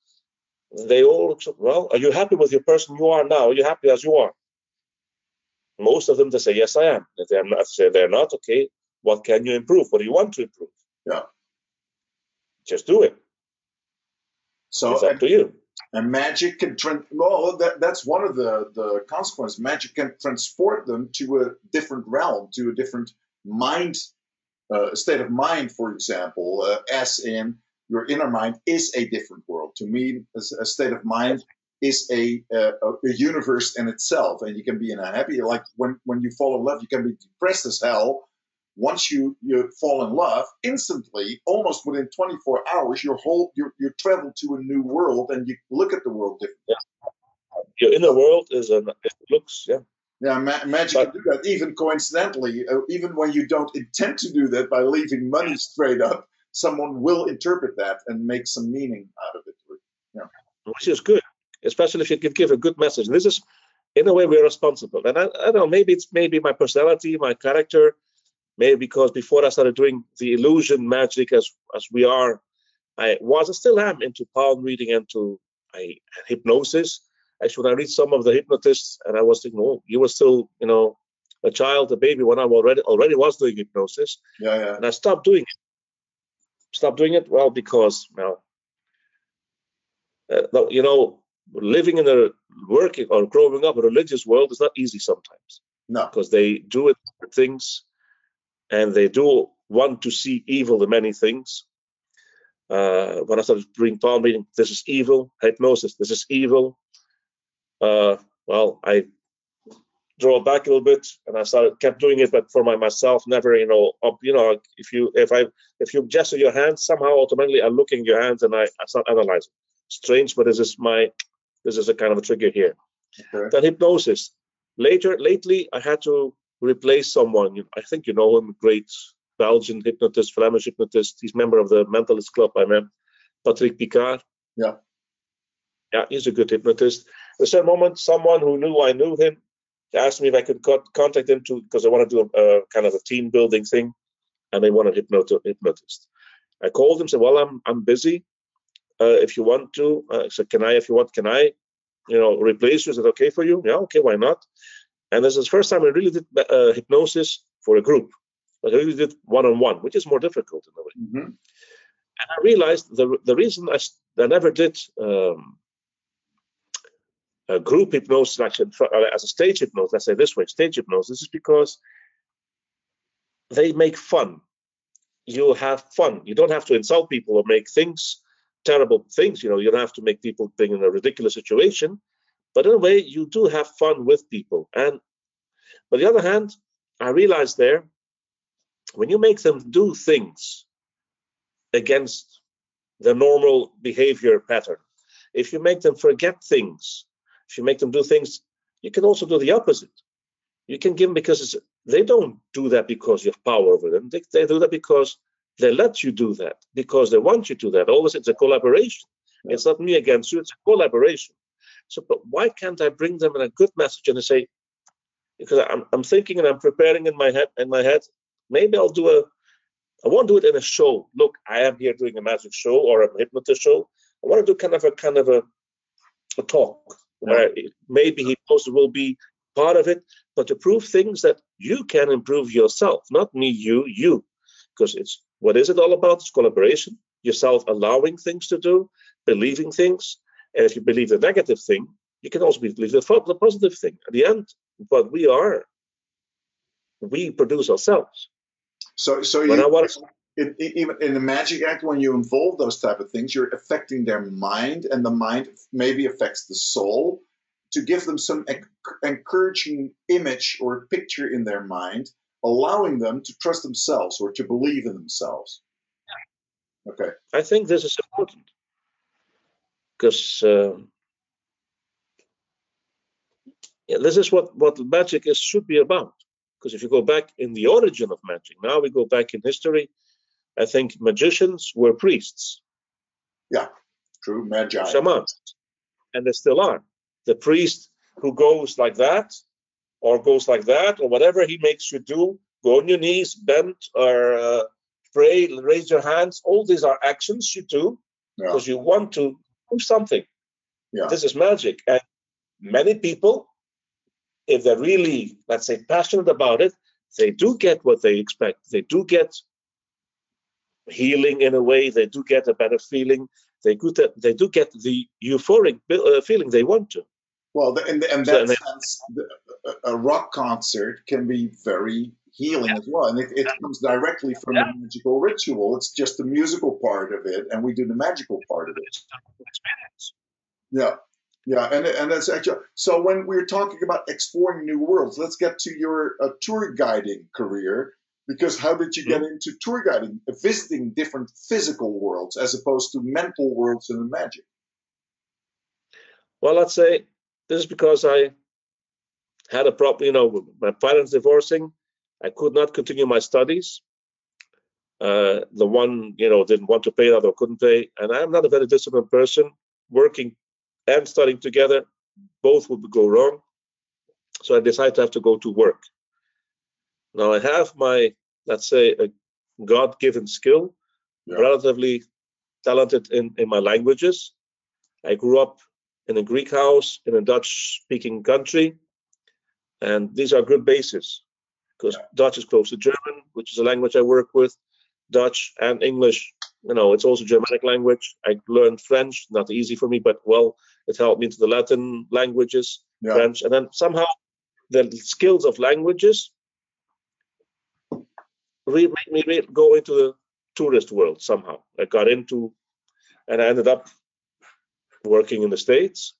They all look so, well. Are you happy with your person you are now? Are you happy as you are? Most of them they say yes, I am. If they're not, if say they're not, okay. What can you improve? What do you want to improve? Yeah. Just do it. So it's up and, to you. and magic can trans. Well, that, that's one of the the consequences. Magic can transport them to a different realm, to a different mind, uh, state of mind. For example, uh, as in your inner mind is a different world. To me, a, state of mind is a, a, a universe in itself, and you can be in a happy like when when you fall in love, you can be depressed as hell. Once you you fall in love, instantly, almost within 24 hours, your whole you you travel to a new world and you look at the world differently. Yeah. Your inner world is an it looks yeah yeah, ma- magic but, can do that. Even coincidentally, uh, even when you don't intend to do that by leaving money straight up, someone will interpret that and make some meaning out of it. Yeah. Which is good, especially if you can give a good message. This is, in a way, we're responsible. And I, I don't know, maybe it's maybe my personality, my character, maybe because before I started doing the illusion magic as as we are, I was, I still am into palm reading and to I, hypnosis actually when I read some of the hypnotists, and I was thinking, oh, you were still, you know, a child, a baby when I already already was doing hypnosis. Yeah, yeah. And I stopped doing it. Stopped doing it, well, because well, uh, you know, living in a working or growing up a religious world is not easy sometimes. No, because they do it things, and they do want to see evil in many things. Uh, when I started doing palm reading, this is evil. Hypnosis, this is evil uh, well, I draw back a little bit and I started kept doing it, but for my myself, never, you know, up, you know, if you if I if you gesture your hands, somehow automatically I look in your hands and I, I start analyzing. Strange, but this is my this is a kind of a trigger here. Okay. Then hypnosis. Later, lately, I had to replace someone. I think you know him, great Belgian hypnotist, Flemish hypnotist. He's member of the Mentalist Club. I met Patrick Picard. Yeah. Yeah, he's a good hypnotist. At a certain moment, someone who knew I knew him asked me if I could co- contact him to because I want to do a, kind of a team building thing, and they want a hypnot- hypnotist. I called him, said, "Well, I'm I'm busy. Uh, if you want to, uh, I said, can I? If you want, can I? You know, replace you? Is it okay for you? Yeah, okay, why not? And this is the first time I really did uh, hypnosis for a group. I really did one on one, which is more difficult in a way. Mm-hmm. And I realized the the reason I, I never did um, uh, group hypnosis, actually, uh, as a stage hypnosis, let's say this way, stage hypnosis is because they make fun. You have fun. You don't have to insult people or make things, terrible things. You know, you don't have to make people think in a ridiculous situation. But in a way, you do have fun with people. And on the other hand, I realized there, when you make them do things against the normal behavior pattern, if you make them forget things, if you make them do things, you can also do the opposite. You can give them because they don't do that because you have power over them. They, they, do that because they let you do that, because they want you to do that. Always it's a collaboration. Yeah. It's not me against you, it's a collaboration. So, but why can't I bring them in a good message and I say, because I'm, I'm thinking and I'm preparing in my head, in my head, maybe I'll do a, I won't do it in a show. Look, I am here doing a magic show or a hypnotist show. I want to do kind of a kind of a, a talk where maybe hypnosis will be part of it, but to prove things that you can improve yourself, not me, you, you. Because it's what is it all about? It's collaboration, yourself allowing things to do, believing things. And if you believe the negative thing, you can also believe the, the positive thing. At the end, but we are, we produce ourselves. So, so you, it, it, even in the magic act when you involve those type of things you're affecting their mind and the mind maybe affects the soul to give them some encouraging image or picture in their mind allowing them to trust themselves or to believe in themselves okay i think this is important because uh, yeah, this is what what magic is should be about because if you go back in the origin of magic now we go back in history I think magicians were priests. Yeah, true, magi. Shamans. And they still are. The priest who goes like that, or goes like that, or whatever he makes you do, go on your knees, bend, or uh, pray, raise your hands. All these are actions you do yeah. because you want to do something. Yeah. This is magic. And many people, if they're really, let's say, passionate about it, they do get what they expect. They do get healing in a way. They do get a better feeling. They get they do get the euphoric uh, feeling they want to. Well, in, in that so, sense, a rock concert can be very healing as well, and it, it comes directly from Yeah. the magical ritual. It's just the musical part of it, and we do the magical part of it. It's an experience. Yeah, yeah, and and that's actually so. When we're talking about exploring new worlds, let's get to your uh, tour guiding career. Because how did you get into tour guiding, visiting different physical worlds as opposed to mental worlds and the magic? Well, let's say this is because I had a problem, you know, my parents divorcing. I could not continue my studies. Uh, the one, you know, didn't want to pay, the other couldn't pay. And I'm not a very disciplined person. Working and studying together, both would go wrong. So I decided to have to go to work. Now I have my, let's say, a God-given skill, Yeah. relatively talented in, in my languages. I grew up in a Greek house in a Dutch speaking country. And these are good bases because Dutch is close to German, which is a language I work with, Dutch and English. You know, it's also Germanic language. I learned French, not easy for me, but well, it helped me into the Latin languages, Yeah. French. And then somehow the skills of languages really made me re- go into the tourist world somehow. I got into, and I ended up working in the States.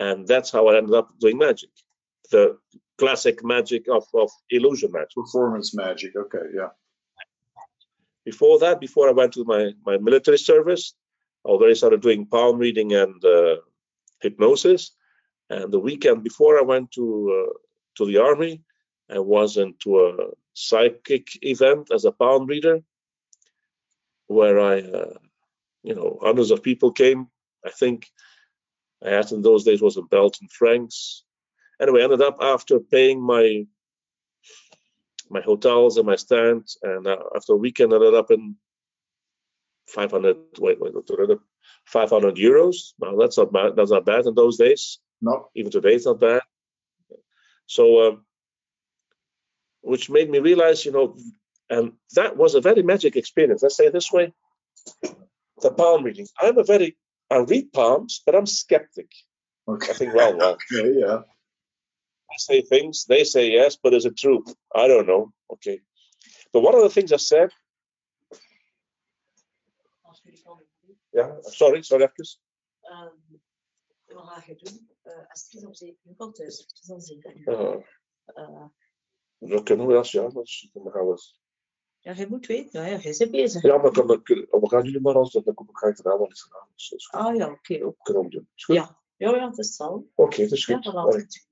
And that's how I ended up doing magic. The classic magic of, of illusion magic. Performance magic. Okay, yeah. Before that, before I went to my, my military service, I already started doing palm reading and uh, hypnosis. And the weekend before I went to uh, to the army, I was into a psychic event as a palm reader, where I, uh, you know, hundreds of people came. I think I asked in those days was a belt in Belgian francs. Anyway, I ended up after paying my my hotels and my stand, and uh, after a weekend, I ended up in 500. Wait, wait, wait, wait, 500 euros. Now that's not bad. That's not bad in those days. No, Even today, it's not bad. So, um, which made me realize, you know, and that was a very magic experience. Let's say it this way: the palm reading. I'm a very I read palms, but I'm skeptic. okay. I think, well, well, Okay, yeah. I say things, they say yes, but is it true? I don't know. Okay. But one of the things I said, yeah, sorry, sorry, even. Ehm, wat ga je doen? Eh, als het is om zeven uur het is om zeven uur. Uh, dan kunnen we dat, ja. Dat is, dan gaan we, ja, je moet weten, ja, ja, jij bent bezig. ja, maar dan, kunnen- we gaan jullie maar als dat, dan kom ik ga ik het wel eens is goed. Ah ja, oké. ook. Kunnen we doen. Is goed. Ja, ja, ja, dat zal. Oké, dat is Ja, goed.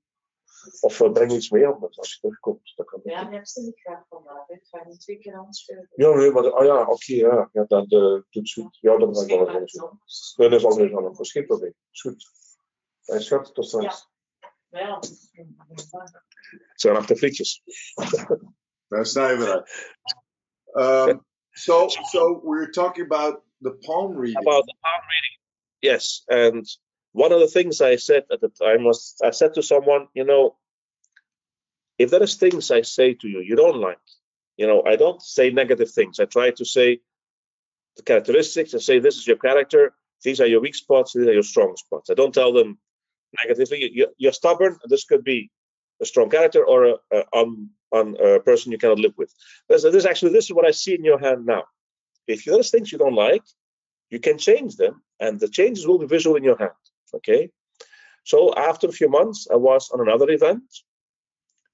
Of uh, breng iets mee anders als je terugkomt. Dat kan Ja, hebt ze niet graag vandaag. Ik ga niet twee keer aanschuiven. Ja, nee, maar ah ja, oké, ja. ja. Dat uh, doet goed. Ja, dan ga ik wel iets anders. Nee, dat is anders dan een verschil probleem. Is goed. Hey, schat, tot straks. Maar ja, dat is een- Het zijn achter frietjes. Daar zijn we. Um, so, so we're talking about the palm reading. about the palm reading. Yes, and one of the things I said at the time was I said to someone, you know, if there is things I say to you you don't like, you know, I don't say negative things. I try to say the characteristics. I say this is your character. These are your weak spots. These are your strong spots. I don't tell them negatively. You- you- You're stubborn. This could be a strong character or a, a, um, un, a person you cannot live with. This, this actually this is what I see in your hand now. If there's things you don't like, you can change them and the changes will be visual in your hand okay? So after a few months i was on another event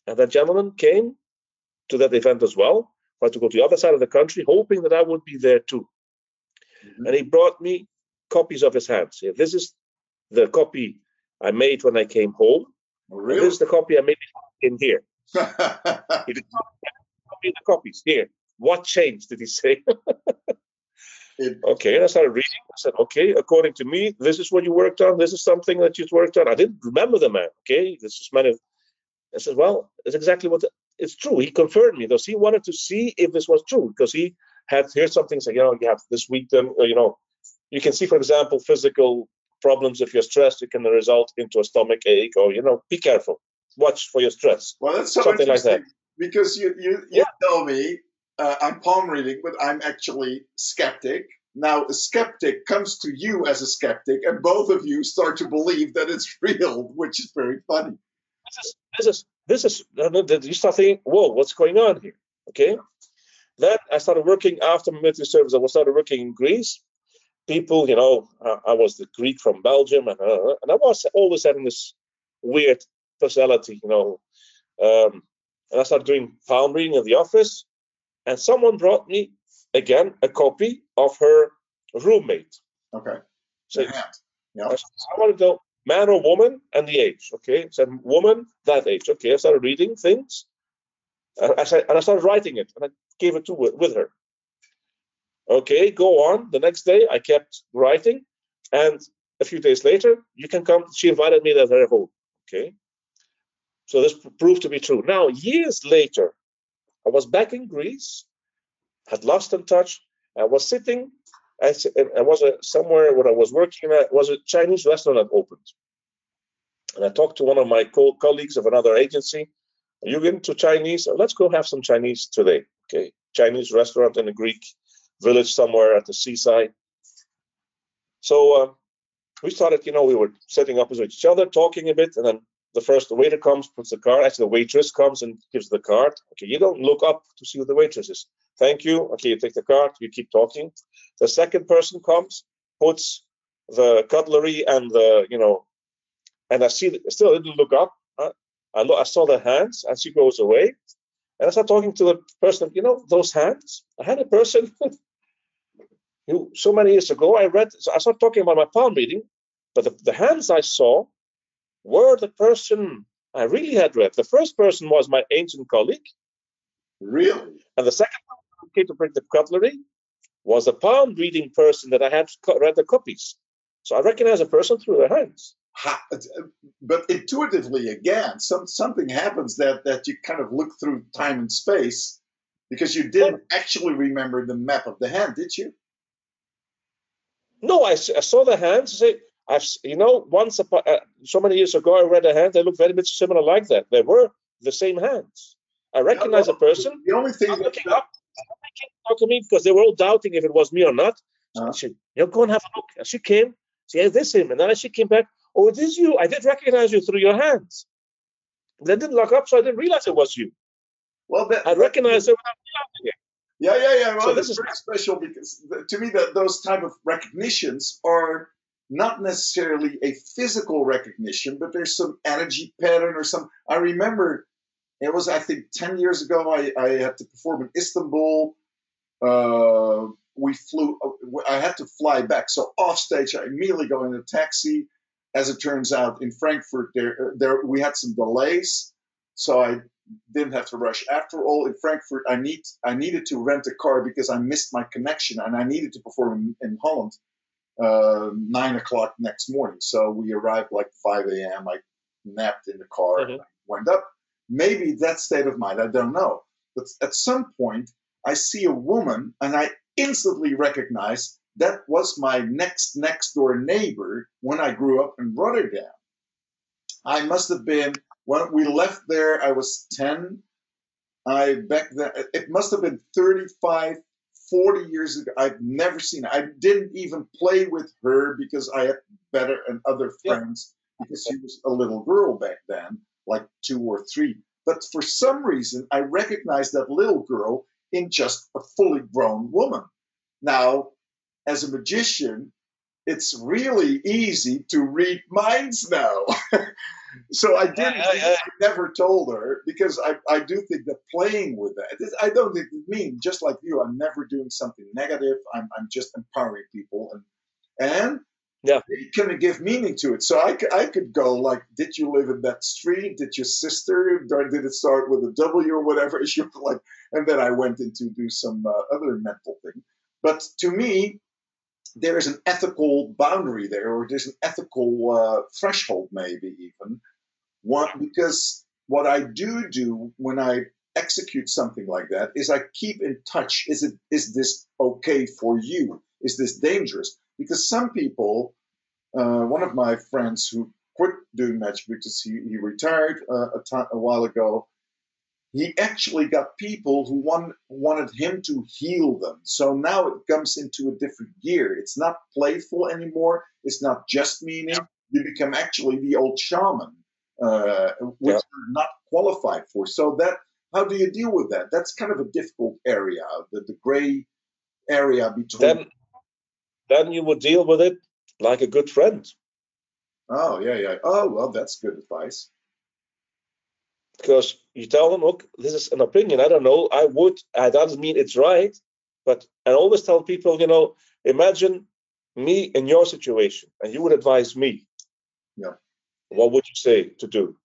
and that gentleman came to that event as well but to go to the other side of the country hoping that i would be there too. Mhm. and he brought me copies of his hands. This is the copy i made when i came home. Oh, really? this is the copy i made in here. He did not the copies. Here what changed did he say It- Okay, and I started reading. I said, okay, according to me, this is what you worked on. This is something that you've worked on. I didn't remember the man. Okay, this is man. of- I said, well, it's exactly what it's true. He confirmed me because he wanted to see if this was true because he had heard something saying, you know, you have this week, then uh, you know, you can see, for example, physical problems if you're stressed, it can result into a stomach ache, or you know, be careful. Watch for your stress. well, that's so Something like interesting because you you, you Yeah. tell me uh, I'm palm reading, but I'm actually skeptic. Now, a skeptic comes to you as a skeptic, and both of you start to believe that it's real, which is very funny. this is this is this is you start thinking, whoa, what's going on here? Okay. Then I started working after military service. I was started working in Greece. People, you know, I, I was the Greek from Belgium, and, uh, and I was always having this weird personality, you know. Um, and I started doing palm reading in the office, and someone brought me again a copy of her roommate. Okay. So. Yeah. I, I wanted to know man or woman and the age. Okay, said woman that age. Okay, I started reading things, and I said, and I started writing it, and I gave it to with her. Okay, go on. The next day, I kept writing, and a few days later, you can come. She invited me to her home. Okay, so this proved to be true. Now, years later, I was back in Greece, had lost in touch. I was sitting I was uh, somewhere where I was working at was a Chinese restaurant that opened, and I talked to one of my co- colleagues of another agency. Are you into Chinese? Uh, Let's go have some Chinese today. Okay, Chinese restaurant in a Greek village somewhere at the seaside. So uh, we started, you know, we were sitting opposite each other, talking a bit, and then the first the waiter comes, puts the card. Actually, the waitress comes and gives the card. Okay, you don't look up to see who the waitress is. Thank you. Okay, you take the card. You keep talking. The second person comes, puts the cutlery and the, you know, and I see, still didn't look up. Uh, I, lo- I saw the hands, and she goes away. And I start talking to the person. You know, those hands. I had a person who so many years ago I read. So I started talking about my palm reading, but the, the hands I saw were the person I really had read. The first person was my ancient colleague, Really? and the second person who came to bring the cutlery was a palm reading person that I had co- read the copies. So I recognize a person through their hands. Ha- uh, but intuitively, again, some something happens that that you kind of look through time and space because you didn't actually remember the map of the hand, did you? No, I saw the hands. I say, I've, you know, once upon, uh, so many years ago, I read a hand. They looked very much similar like that. They were the same hands. I recognize a person. The only thing I'm that, looking up. To talk to me because they were all doubting if it was me or not. So Uh-huh. said, you know, go and have a look. And she came. She said, this him. And then she came back. Oh, it is you. I did recognize you through your hands. They didn't lock up, so I didn't realize it was you. well, that, I that- recognized realizing it. Yeah, yeah, yeah. Well, So this is special because to me, that those type of recognitions are not necessarily a physical recognition, but there's some energy pattern or some. I remember it was, I think, ten years ago. I, I had to perform in Istanbul. Uh, we flew. I had to fly back, so off stage, I immediately go in a taxi. As it turns out, in Frankfurt, there, there we had some delays, so I didn't have to rush. After all, in Frankfurt, I need I needed to rent a car because I missed my connection, and I needed to perform in, in Holland uh, nine o'clock next morning. So we arrived like five a.m. I napped in the car, and I went up. Maybe that state of mind, I don't know. But at some point, I see a woman, and I instantly recognize that was my next next door neighbor when I grew up in Rotterdam. I must have been when we left there. I was ten. I back then it must have been 35, 40 years ago. I've never seen. Her. I didn't even play with her because I had better and other Yeah. friends because she was a little girl back then, like two or three. But for some reason, I recognized that little girl in just a fully grown woman. Now, as a magician, it's really easy to read minds now. so I didn't. Yeah, yeah, yeah. I never told her because I, I do think that playing with that. I don't think it mean just like you. I'm never doing something negative. I'm I'm just empowering people and and Yeah. it can give meaning to it. So I, I could go like, did you live in that street? Did your sister? Did it start with a W or whatever? Is your like? And then I went into do some uh, other mental thing. But to me, there is an ethical boundary there, or there's an ethical uh, threshold, maybe even. One because what I do do when I execute something like that is I keep in touch. Is it is this okay for you? Is this dangerous? Because some people, uh, one of my friends who quit doing magic because he, he retired uh, a, ti- a while ago, he actually got people who want, wanted him to heal them. So now it comes into a different gear. It's not playful anymore. It's not just meaning. You become actually the old shaman. uh, which Yeah. you're not qualified for. So that how do you deal with that? That's kind of a difficult area, the, the gray area between. Then, then you would deal with it like a good friend. oh yeah, yeah. Oh well, that's good advice. Because you tell them, look, this is an opinion. I don't know. I would. I doesn't mean it's right, but I always tell people, you know, imagine me in your situation, and you would advise me. Yeah. What would you say to do?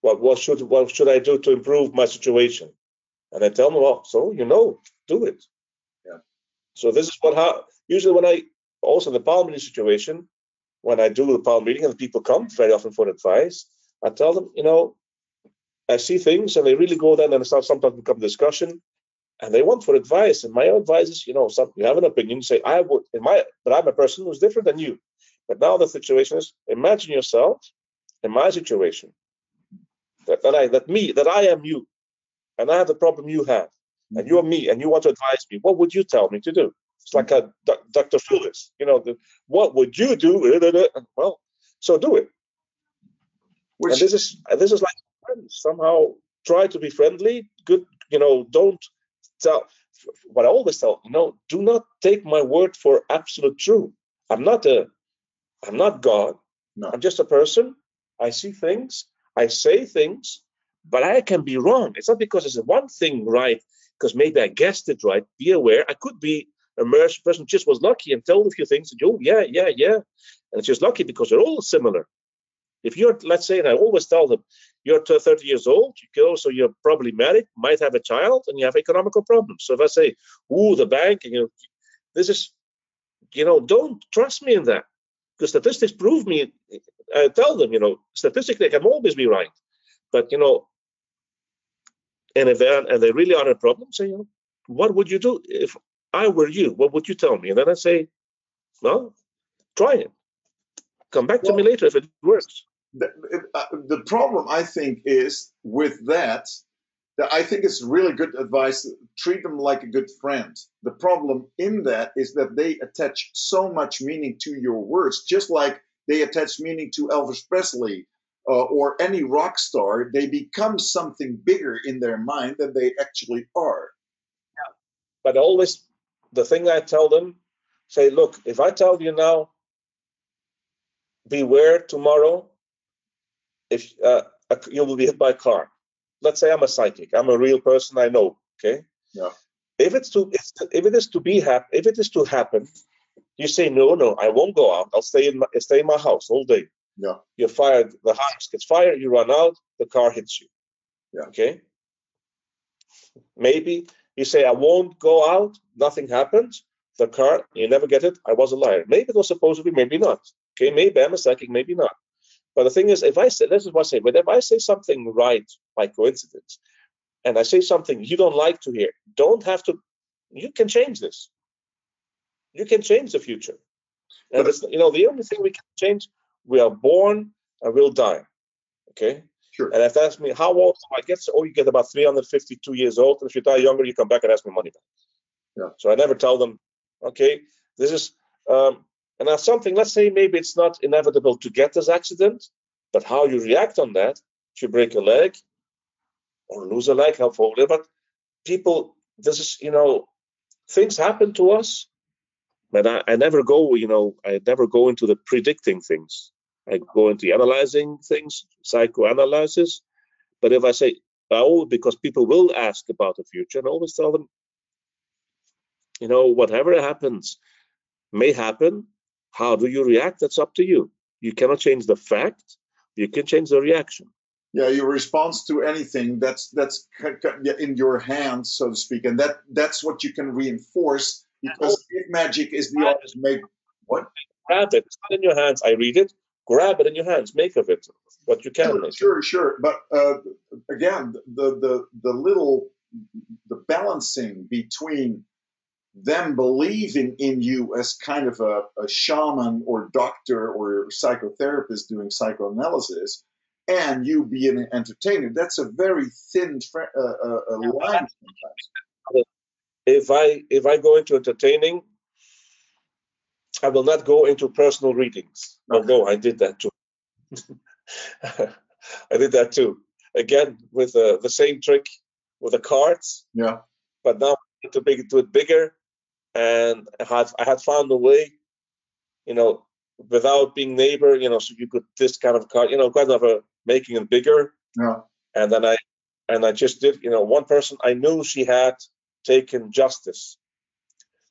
What what should what should I do to improve my situation? And I tell them, well, so you know, do it. Yeah. So this is what how usually when I also in the palm reading situation, when I do the palm reading and people come very often for advice, I tell them, you know, I see things and they really go then and start sometimes become discussion and they want for advice. And my advice is, you know, some you have an opinion, say, I would in my but I'm a person who's different than you. But now the situation is imagine yourself in my situation. That, that I that me, that I am you, and I have the problem you have, and you're me, and you want to advise me, what would you tell me to do? It's like a Dr. Phyllis, you know, the, what would you do? Well, so do it. Which and this is this is like Somehow try to be friendly. Good, you know. Don't tell. What I always tell, you know, do not take my word for absolute true. I'm not a, I'm not God. No. I'm just a person. I see things. I say things, but I can be wrong. It's not because it's one thing right, because maybe I guessed it right. Be aware. I could be a merged person just was lucky and told a few things. And oh yeah, yeah, yeah, and it's just lucky because they're all similar. If you're, let's say, and I always tell them, you're t- 30 years old, you go, so you're probably married, might have a child, and you have economical problems. So if I say, ooh, the bank, you know, this is, you know, don't trust me in that. Because statistics prove me, I tell them, you know, statistically I can always be right. But you know, and if they and they really are a problem, say, you know, what would you do if I were you? What would you tell me? And then I say, well, try it. Come back to me later if it works. The, uh, the problem I think is with that, that I think it's really good advice. Treat them like a good friend. The problem in that is that they attach so much meaning to your words, just like they attach meaning to Elvis Presley uh, or any rock star. They become something bigger in their mind than they actually are. But always, the thing I tell them, say, look, if I tell you now, beware tomorrow, if uh, a- you will be hit by a car. Let's say I'm a psychic. I'm a real person. I know. Okay. Yeah. If it's to if, if it is to be hap- if it is to happen, you say no, no, I won't go out. I'll stay in my stay in my house all day. Yeah. You're fired. The house gets fired. You run out. The car hits you. Yeah. Okay. Maybe you say I won't go out. Nothing happens. The car. You never get it. I was a liar. Maybe it was supposed to be. Maybe not. Okay. Maybe I'm a psychic. Maybe not. But the thing is, if I say this is what I say, but if I say something right by coincidence, and I say something you don't like to hear, don't have to. You can change this. You can change the future. And But- it's, you know, the only thing we can change, we are born and we'll die. Okay. Sure. And if they ask me how old do I get, oh, you get about 352 years old. And if you die younger, you come back and ask me money back. Yeah. So I never tell them, okay, this is, um, and now something, let's say maybe it's not inevitable to get this accident, but how you react on that, if you break a leg or lose a leg, helpful, but people, this is, you know, things happen to us, but I, I never go, you know, I never go into the predicting things. I go into analyzing things, psychoanalysis. But if I say, oh, because people will ask about the future, and always tell them, you know, whatever happens may happen. How do you react? That's up to you. You cannot change the fact, you can change the reaction. Yeah, your response to anything that's that's c- c- yeah, in your hands, so to speak, and that that's what you can reinforce because if magic is the art of make what Grab it. It's not in your hands. I read it. Grab it in your hands. Make of it what you can. Sure, sure, sure. But uh, again, the the the little the balancing between them believing in you as kind of a, a shaman or doctor or psychotherapist doing psychoanalysis, and you being an entertainer, that's a very thin uh, uh, uh, line sometimes. if I if I go into entertaining, I will not go into personal readings. Okay. Although I did that too. I did that too. Again, with uh, the same trick with the cards, Yeah. but now to big, do it bigger, and I had I had found a way, you know, without being neighbor, you know, so you could this kind of card, you know, kind of a making it bigger, Yeah. and then I and I just did, you know, one person I knew she had taken justice.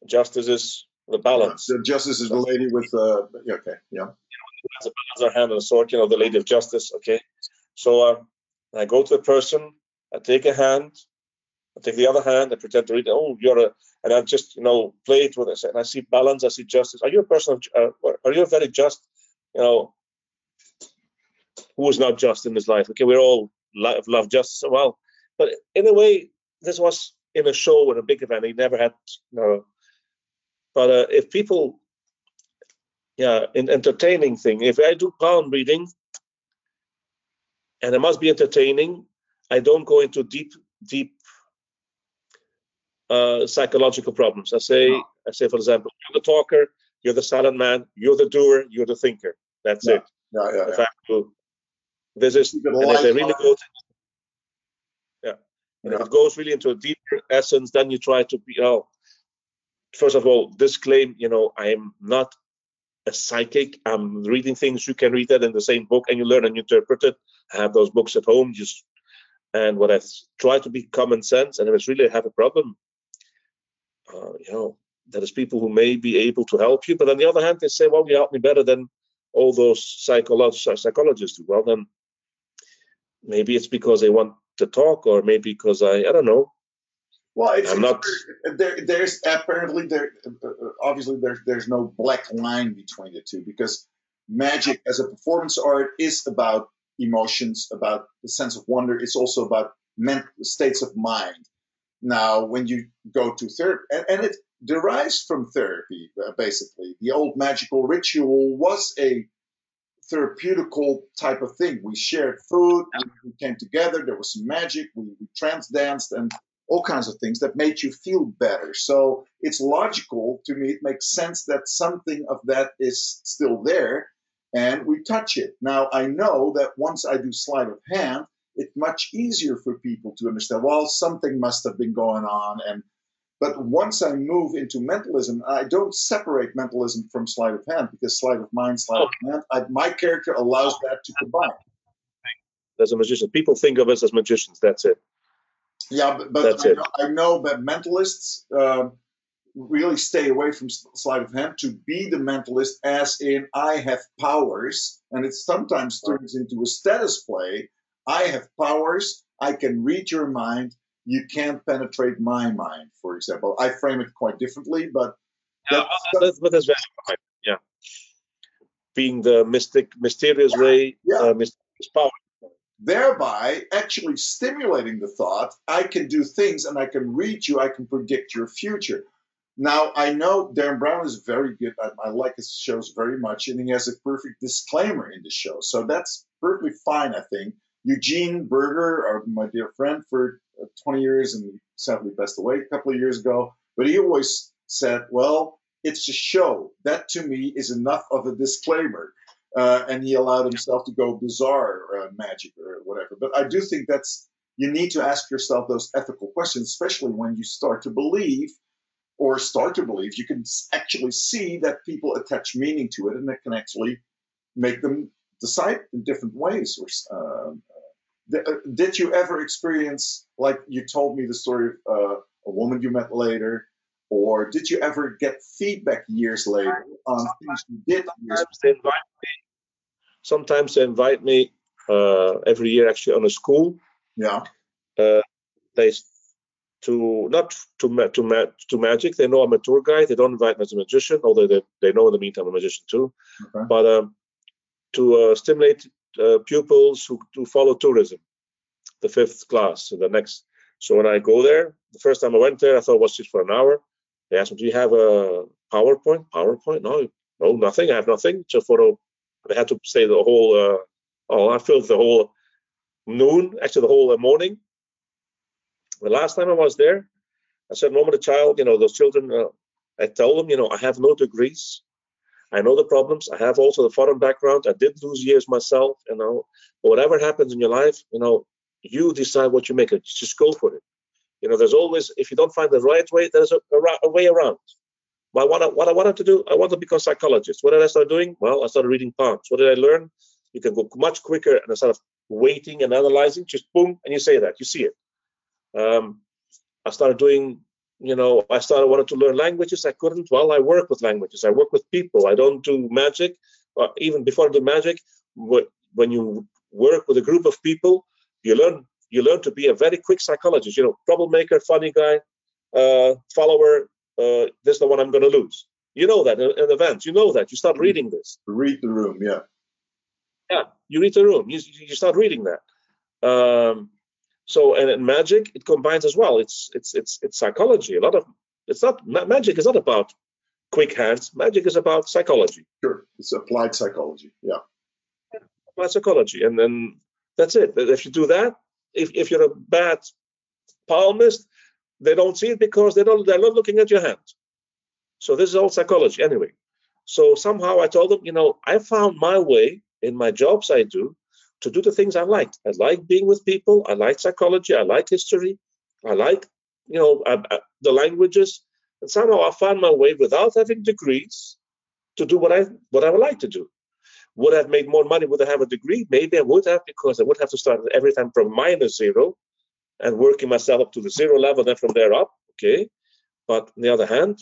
Justice is the balance. So justice is the lady with uh okay. Yeah. has a balance her hand and a sword, you know, the lady of justice. Okay. So uh, I go to the person, I take a hand, I take the other hand, I pretend to read, it. oh, you're a, and I just, you know, play it with it. And I see balance, I see justice. Are you a person of, uh, are you a very just, you know, who is not just in his life? Okay, we're all love, love justice. Well, but in a way, this was in a show, in a big event. He never had, you know, but uh, if people yeah, an entertaining thing. If I do palm reading, and it must be entertaining, I don't go into deep, deep uh, psychological problems. I say, No. I say, for example, you're the talker, you're the silent man, you're the doer, you're the thinker. That's Yeah, it. Yeah, yeah, If yeah. I this is, and if I really go, to, yeah, and if it goes really into a deeper essence, then you try to be, oh, first of all, disclaim, you know, I am not a psychic. I'm reading things. You can read that in the same book, and you learn and you interpret it. I have those books at home. Just and what I try to be common sense. And if it's really have a problem, uh, you know, there is people who may be able to help you. But on the other hand, they say, "Well, you help me better than all those psycholo- psychologists do." Well, then maybe it's because they want to talk, or maybe because I, I don't know. Well, it's, I'm not- there. There's apparently there. uh, Obviously, there's there's no black line between the two because magic as a performance art is about emotions, about the sense of wonder. It's also about mental states of mind. Now, when you go to therapy, and, and it derives from therapy, uh, basically, the old magical ritual was a therapeutical type of thing. We shared food, we, came together, there was some magic, we, we trance danced, and all kinds of things that made you feel better. So it's logical to me, it makes sense that something of that is still there and we touch it. Now, I know that once I do sleight of hand, it's much easier for people to understand, well, something must have been going on. And but once I move into mentalism, I don't separate mentalism from sleight of hand because sleight of mind, sleight of hand, I, my character allows that to combine. As a magician, people think of us as magicians. That's it. Yeah, but, but I, it. know, I know that mentalists um, really stay away from sleight of hand to be the mentalist, as in I have powers, and it sometimes turns into a status play. I have powers. I can read your mind. You can't penetrate my mind, for example. I frame it quite differently, but Yeah, that's- well, that's, but that's very fine. Yeah. Being the mystic, mysterious way, yeah. uh, mysterious power. thereby actually stimulating the thought I can do things and I can read you, I can predict your future. Now, I know Derren Brown is very good. I, I like his shows very much, and he has a perfect disclaimer in the show. So that's perfectly fine, I think. Eugene Burger, my dear friend for uh, 20 years and sadly passed away a couple of years ago, but he always said, well, it's a show. That to me is enough of a disclaimer uh, and he allowed himself to go bizarre uh, magic or whatever. But I do think that's you need to ask yourself those ethical questions, especially when you start to believe or start to believe. You can actually see that people attach meaning to it, and it can actually make them decide in different ways. Or um, th- uh, did you ever experience, like you told me the story of uh, a woman you met later? Or did you ever get feedback years later on things you did Sometimes they invite me. Sometimes they invite me uh, every year, actually, on a school. Yeah. They s- to not to ma- to ma- to magic. They know I'm a tour guide. They don't invite me as a magician, although they, they know in the meantime I'm a magician too. Okay. But um, to uh, stimulate uh, pupils who to follow tourism, the fifth class, so the next. So when I go there, the first time I went there, I thought it was just for an hour. They asked me, "Do you have a PowerPoint?" PowerPoint? No, no, nothing. I have nothing. Just photo. They had to say the whole. Uh, oh, I filled the whole noon, actually the whole uh, morning. The last time I was there, I said, "Moment, a child, you know, those children." Uh, I tell them, you know, I have no degrees. I know the problems. I have also the foreign background. I did lose years myself. You know, whatever happens in your life, you know, you decide what you make it. Just go for it. You know, there's always if you don't find the right way, there's a, a, a way around. But what I, what I wanted to do, I wanted to become a psychologist. What did I start doing? Well, I started reading palms. What did I learn? You can go much quicker and instead of waiting and analyzing, just boom, and you say that, you see it. Um, I started doing, you know, I started wanted to learn languages. I couldn't. Well, I work with languages. I work with people. I don't do magic. Or even before I do magic, when you work with a group of people, you learn you learn to be a very quick psychologist. You know, troublemaker, funny guy, uh, follower. Uh, this is the one I'm going to lose. You know that in, in events. You know that. You start reading this. Read the room, yeah. Yeah, you read the room. You you start reading that. Um, so and in magic, it combines as well. It's it's it's it's psychology. A lot of it's not ma- magic is not about quick hands. Magic is about psychology. Sure. It's applied psychology. Yeah. About psychology, and then that's it. If you do that, if if you're a bad palmist, they don't see it because they don't they're not looking at your hand. So this is all psychology anyway. So somehow I told them, you know, I found my way in my jobs I do to do the things I liked. I like being with people. I like psychology. I like history. I like, you know, uh, uh, the languages. And somehow I found my way without having degrees to do what I what I would like to do. Would I have made more money? Would I have a degree? Maybe I would have because I would have to start every time from minus zero and working myself up to the zero level, then from there up. Okay. But on the other hand,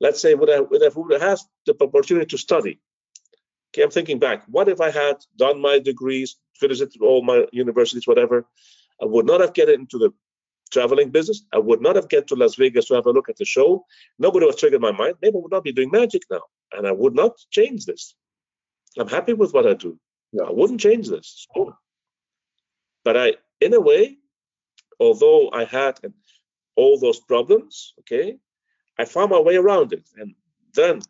let's say would I would I would have had the opportunity to study? Okay, I'm thinking back. What if I had done my degrees, visited all my universities, whatever? I would not have get into the traveling business. I would not have get to Las Vegas to have a look at the show. Nobody would have triggered my mind. Maybe I would not be doing magic now, and I would not change this. I'm happy with what I do. Yeah. I wouldn't change this. So- But I, in a way, although I had all those problems, okay, I found my way around it. And then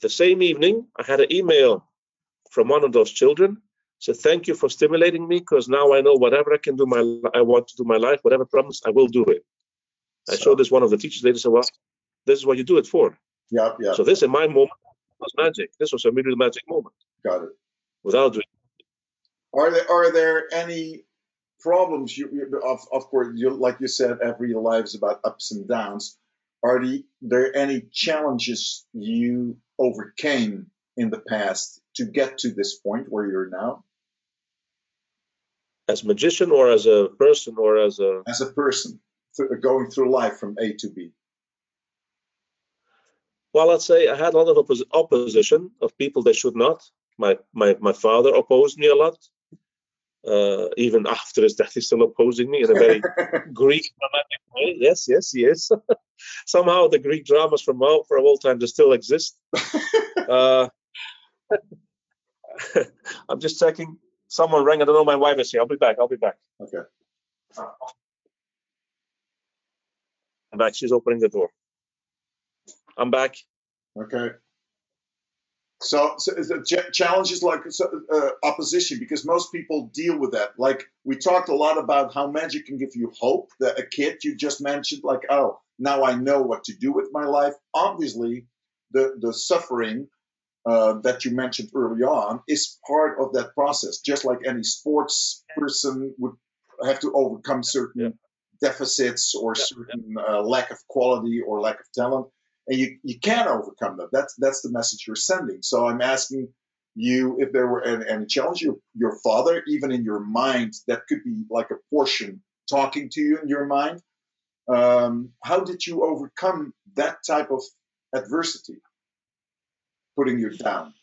the same evening, I had an email from one of those children. Said, thank you for stimulating me because now I know whatever I can do my I want to do my life, whatever problems, I will do it. I So- showed this one of the teachers. They said, well, this is what you do it for. Yeah, yeah. So this in my moment was magic. This was a really magic moment Got it. without doing Are there are there any problems? You, you of of course, you like you said, every life is about ups and downs. Are the, there any challenges you overcame in the past to get to this point where you're now? As magician or as a person or as a as a person, going through life from A to B? well let's say i had a lot of oppos- opposition of people that should not. My my my father opposed me a lot uh, even after his death he's still opposing me in a very greek dramatic way. Yes yes he is. Somehow the greek dramas from all from all time they still exist. Uh, i'm just checking someone rang i don't know my wife is here i'll be back i'll be back okay. i'm back she's opening the door i'm back Okay. So, so is it ch- challenges like uh, opposition because most people deal with that. Like we talked a lot about how magic can give you hope. That a kid you just mentioned, like oh, now I know what to do with my life. Obviously, the the suffering uh, that you mentioned early on is part of that process. Just like any sports person would have to overcome certain deficits or Yeah, certain uh, lack of quality or lack of talent and you, you can overcome that. That's that's the message you're sending. So I'm asking you if there were any, any challenge. Your your father, even in your mind, that could be like a portion talking to you in your mind. Um, how did you overcome that type of adversity, putting you down?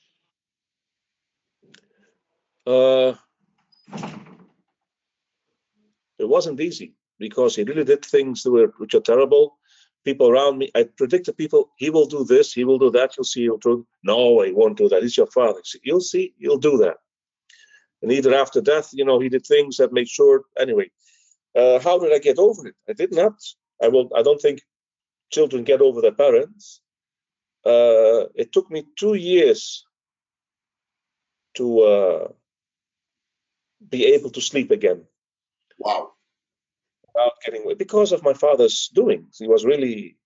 Uh, it wasn't easy because he really did things that were which are terrible. People around me, I predicted people, he will do this, he will do that. You'll see, he'll do. No, he won't do that. He's your father. You'll see, he'll do that. And either after death, you know, he did things that made sure. Anyway, uh, how did I get over it? I did not. I will. I don't think children get over their parents. Uh, it took me two years to uh, be able to sleep again Wow. without getting because of my father's doings. He was really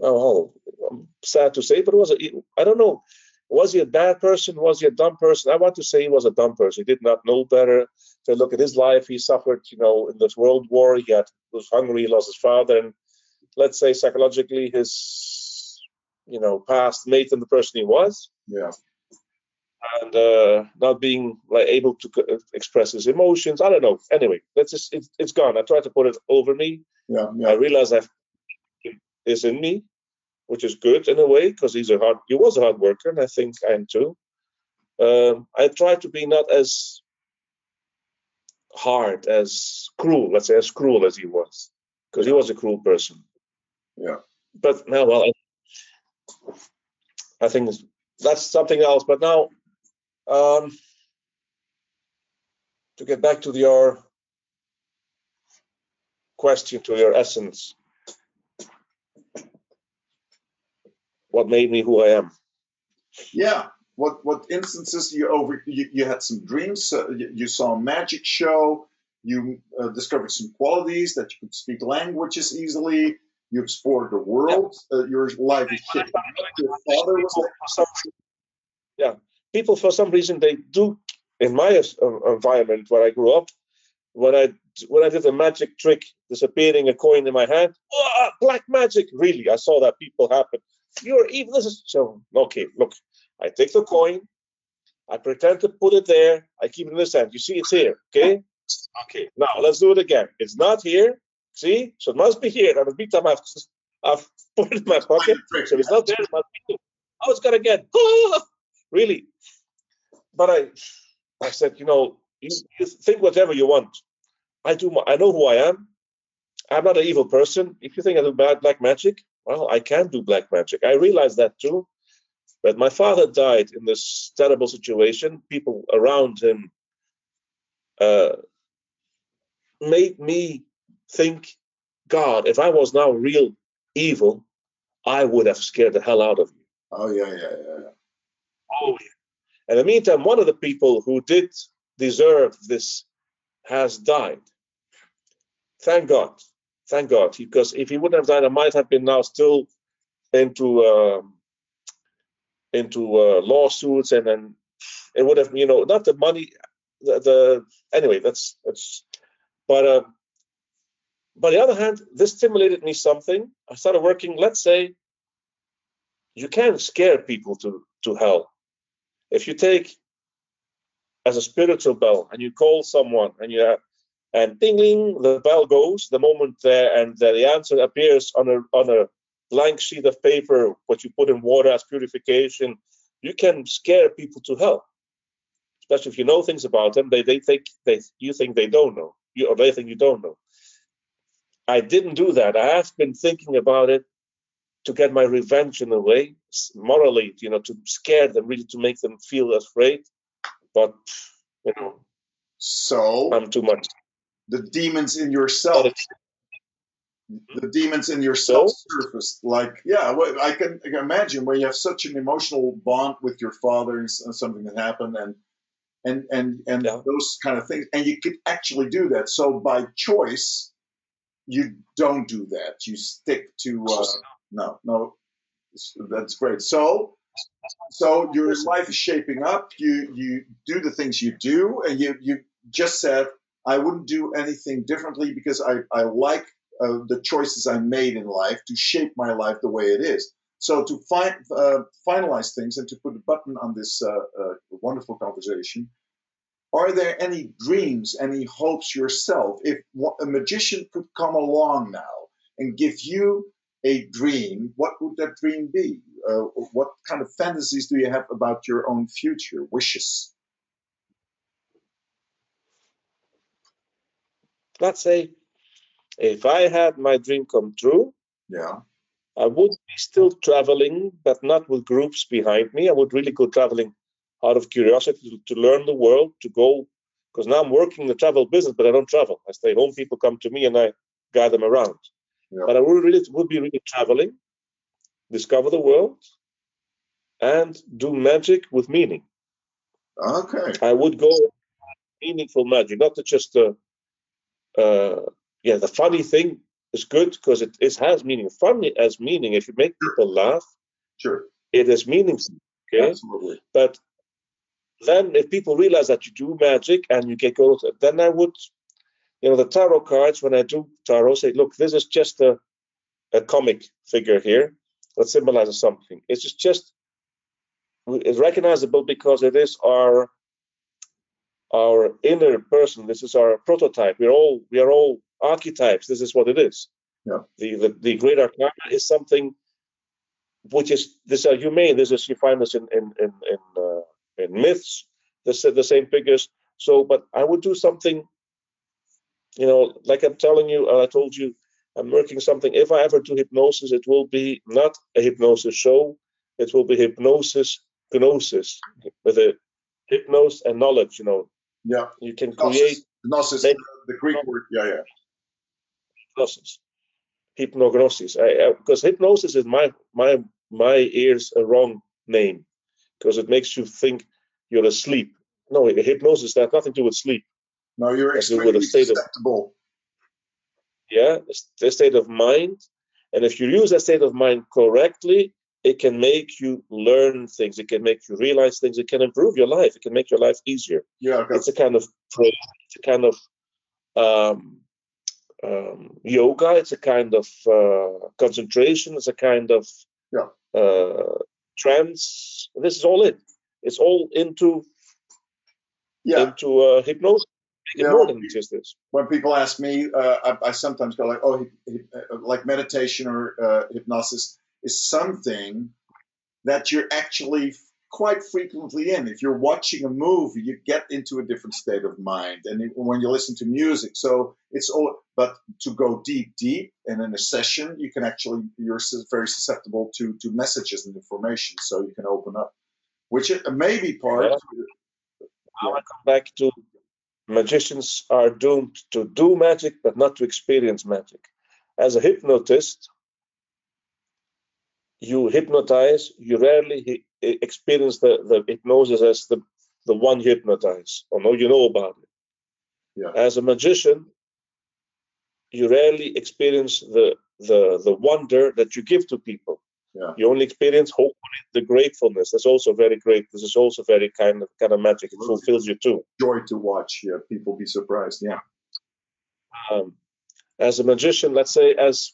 oh, um, sad to say, but it was a, I don't know. Was he a bad person? Was he a dumb person? I want to say he was a dumb person. He did not know better. To look at his life, he suffered, you know, in this world war. He had was hungry, he lost his father, and let's say psychologically, his, you know, past made him the person he was. Yeah. And uh, not being like able to c- express his emotions. I don't know. Anyway, that's just it's, it's gone. I tried to put it over me. Yeah. I Yeah. realize I've is in me, which is good in a way because he's a hard he was a hard worker, and I think I am too. Um, I try to be not as hard as cruel, let's say as cruel as he was, because he was a cruel person. Yeah. But now, well, I, think that's something else. But now, um, to get back to your question, to your essence, what made me who I am? Yeah. What what instances you over you, you had some dreams? Uh, you, you saw a magic show. You uh, discovered some qualities that you could speak languages easily. You explored the world. Uh, your life is shaping. Your father was People for some, yeah, people for some reason they do. In my uh, environment where I grew up, when I when I did a magic trick, disappearing a coin in my hand, oh, black magic. Really, I saw that people happen. You're evil. This is so okay. Look, I take the coin, I pretend to put it there, I keep it in the hand. You see, it's here. Okay. Okay. Now let's do it again. It's not here. See, so it must be here. And every time I've I've put it in my pocket, so it's not there. It must be here. Oh, it's gonna get. really. But I, I said, you know, you, you think whatever you want. I do. my- I know who I am. I'm not an evil person. If you think I do bad black magic, well, I can do black magic. I realize that too. But my father died in this terrible situation. People around him uh, made me think, God, if I was now real evil, I would have scared the hell out of you. Oh yeah, yeah, yeah. Oh, yeah. In the meantime, one of the people who did deserve this has died. Thank God. Thank God. Because if he wouldn't have died, I might have been now still into um, into uh, lawsuits, and then it would have, you know, not the money. The, the anyway, that's that's. But uh, but on the other hand, this stimulated me something. I started working. Let's say you can scare people to to hell if you take as a spiritual bell and you call someone and you and ding ding the bell goes the moment there and the answer appears on a on a blank sheet of paper what you put in water as purification you can scare people to hell especially if you know things about them they they think they you think they don't know you or they think you don't know i didn't do that i have been thinking about it to get my revenge in a way, morally, you know, to scare them, really to make them feel afraid. But you know, So I'm too much. the demons in yourself, the demons in yourself surfaced. Like, yeah, well, I can, I can imagine where you have such an emotional bond with your father and and something that happened, and and and and Yeah. those kind of things, and you could actually do that. So by choice, you don't do that. You stick to uh, no, no. That's great. So, so your life is shaping up. You you do the things you do, and you you just said I wouldn't do anything differently because I I like uh, the choices I made in life to shape my life the way it is. So to fi- uh, finalize things and to put a button on this uh, uh, wonderful conversation, are there any dreams, any hopes yourself? If a magician could come along now and give you a dream, what would that dream be? Uh, what kind of fantasies do you have about your own future, wishes? Let's say if I had my dream come true, Yeah, I would be still traveling, but not with groups behind me. I would really go traveling out of curiosity to, to learn the world, to go, because now I'm working in the travel business, but I don't travel. I stay home. People come to me and I guide them around. Yeah. But I would really would be really traveling, discover the world, and do magic with meaning. okay. I would go meaningful magic, not to just uh, uh, yeah. The funny thing is good because it, it has meaning. Funny as meaning. If you make people laugh, Sure. It is meaningful. Okay. Absolutely. But then if people realize that you do magic and you get gold, then I would, you know, the tarot cards, when I do tarot, say, look, this is just a, a comic figure here that symbolizes something. It's just, just it's recognizable because it is our our inner person. This is our prototype. We're all we are all archetypes. This is what it is. Yeah. The the, the great arcana is something which is this are humane. This is you find this in in in in, uh, in myths. This the same figures. So, but I would do something. You know, like I'm telling you, uh, I told you, I'm working something. If I ever do hypnosis, it will be not a hypnosis show. It will be hypnosis gnosis with a hypnosis and knowledge. You know, Yeah. you can Gnosis. create Gnosis, Make- the Greek word. Yeah, yeah. hypnosis, hypnognosis. Because hypnosis is my my my ears a wrong name because it makes you think you're asleep. No, hypnosis has nothing to do with sleep. No, you're As it would extremely susceptible. Yeah, the state of mind, and if you use that state of mind correctly, it can make you learn things. It can make you realize things. It can improve your life. It can make your life easier. Yeah, okay. it's a kind of prayer, it's a kind of um, um, yoga, it's a kind of uh, concentration, it's a kind of Yeah. uh, trance. This is all it. It's all into yeah. into uh, hypnosis. Make it Yeah, more well, than just this. when people ask me, uh, I, I sometimes go like, "Oh, hy- hy- uh, like meditation or uh, hypnosis is something that you're actually quite frequently in. If you're watching a movie, you get into a different state of mind, and it- when you listen to music, so it's all. But to go deep, deep, and in a session, you can actually you're very susceptible to to messages and information, so you can open up, which it may be part. Now I come back to magicians are doomed to do magic, but not to experience magic. As a hypnotist, you hypnotize, you rarely experience the, the hypnosis as the, the one you hypnotize, or no, you know about it. Yeah. As a magician, you rarely experience the, the, the wonder that you give to people. Yeah. You only experience hopefully the gratefulness. That's also very great. This is also very kind of kind of magic. It fulfills you too. Joy to watch. Yeah, people be surprised. Yeah. um, as a magician, let's say, as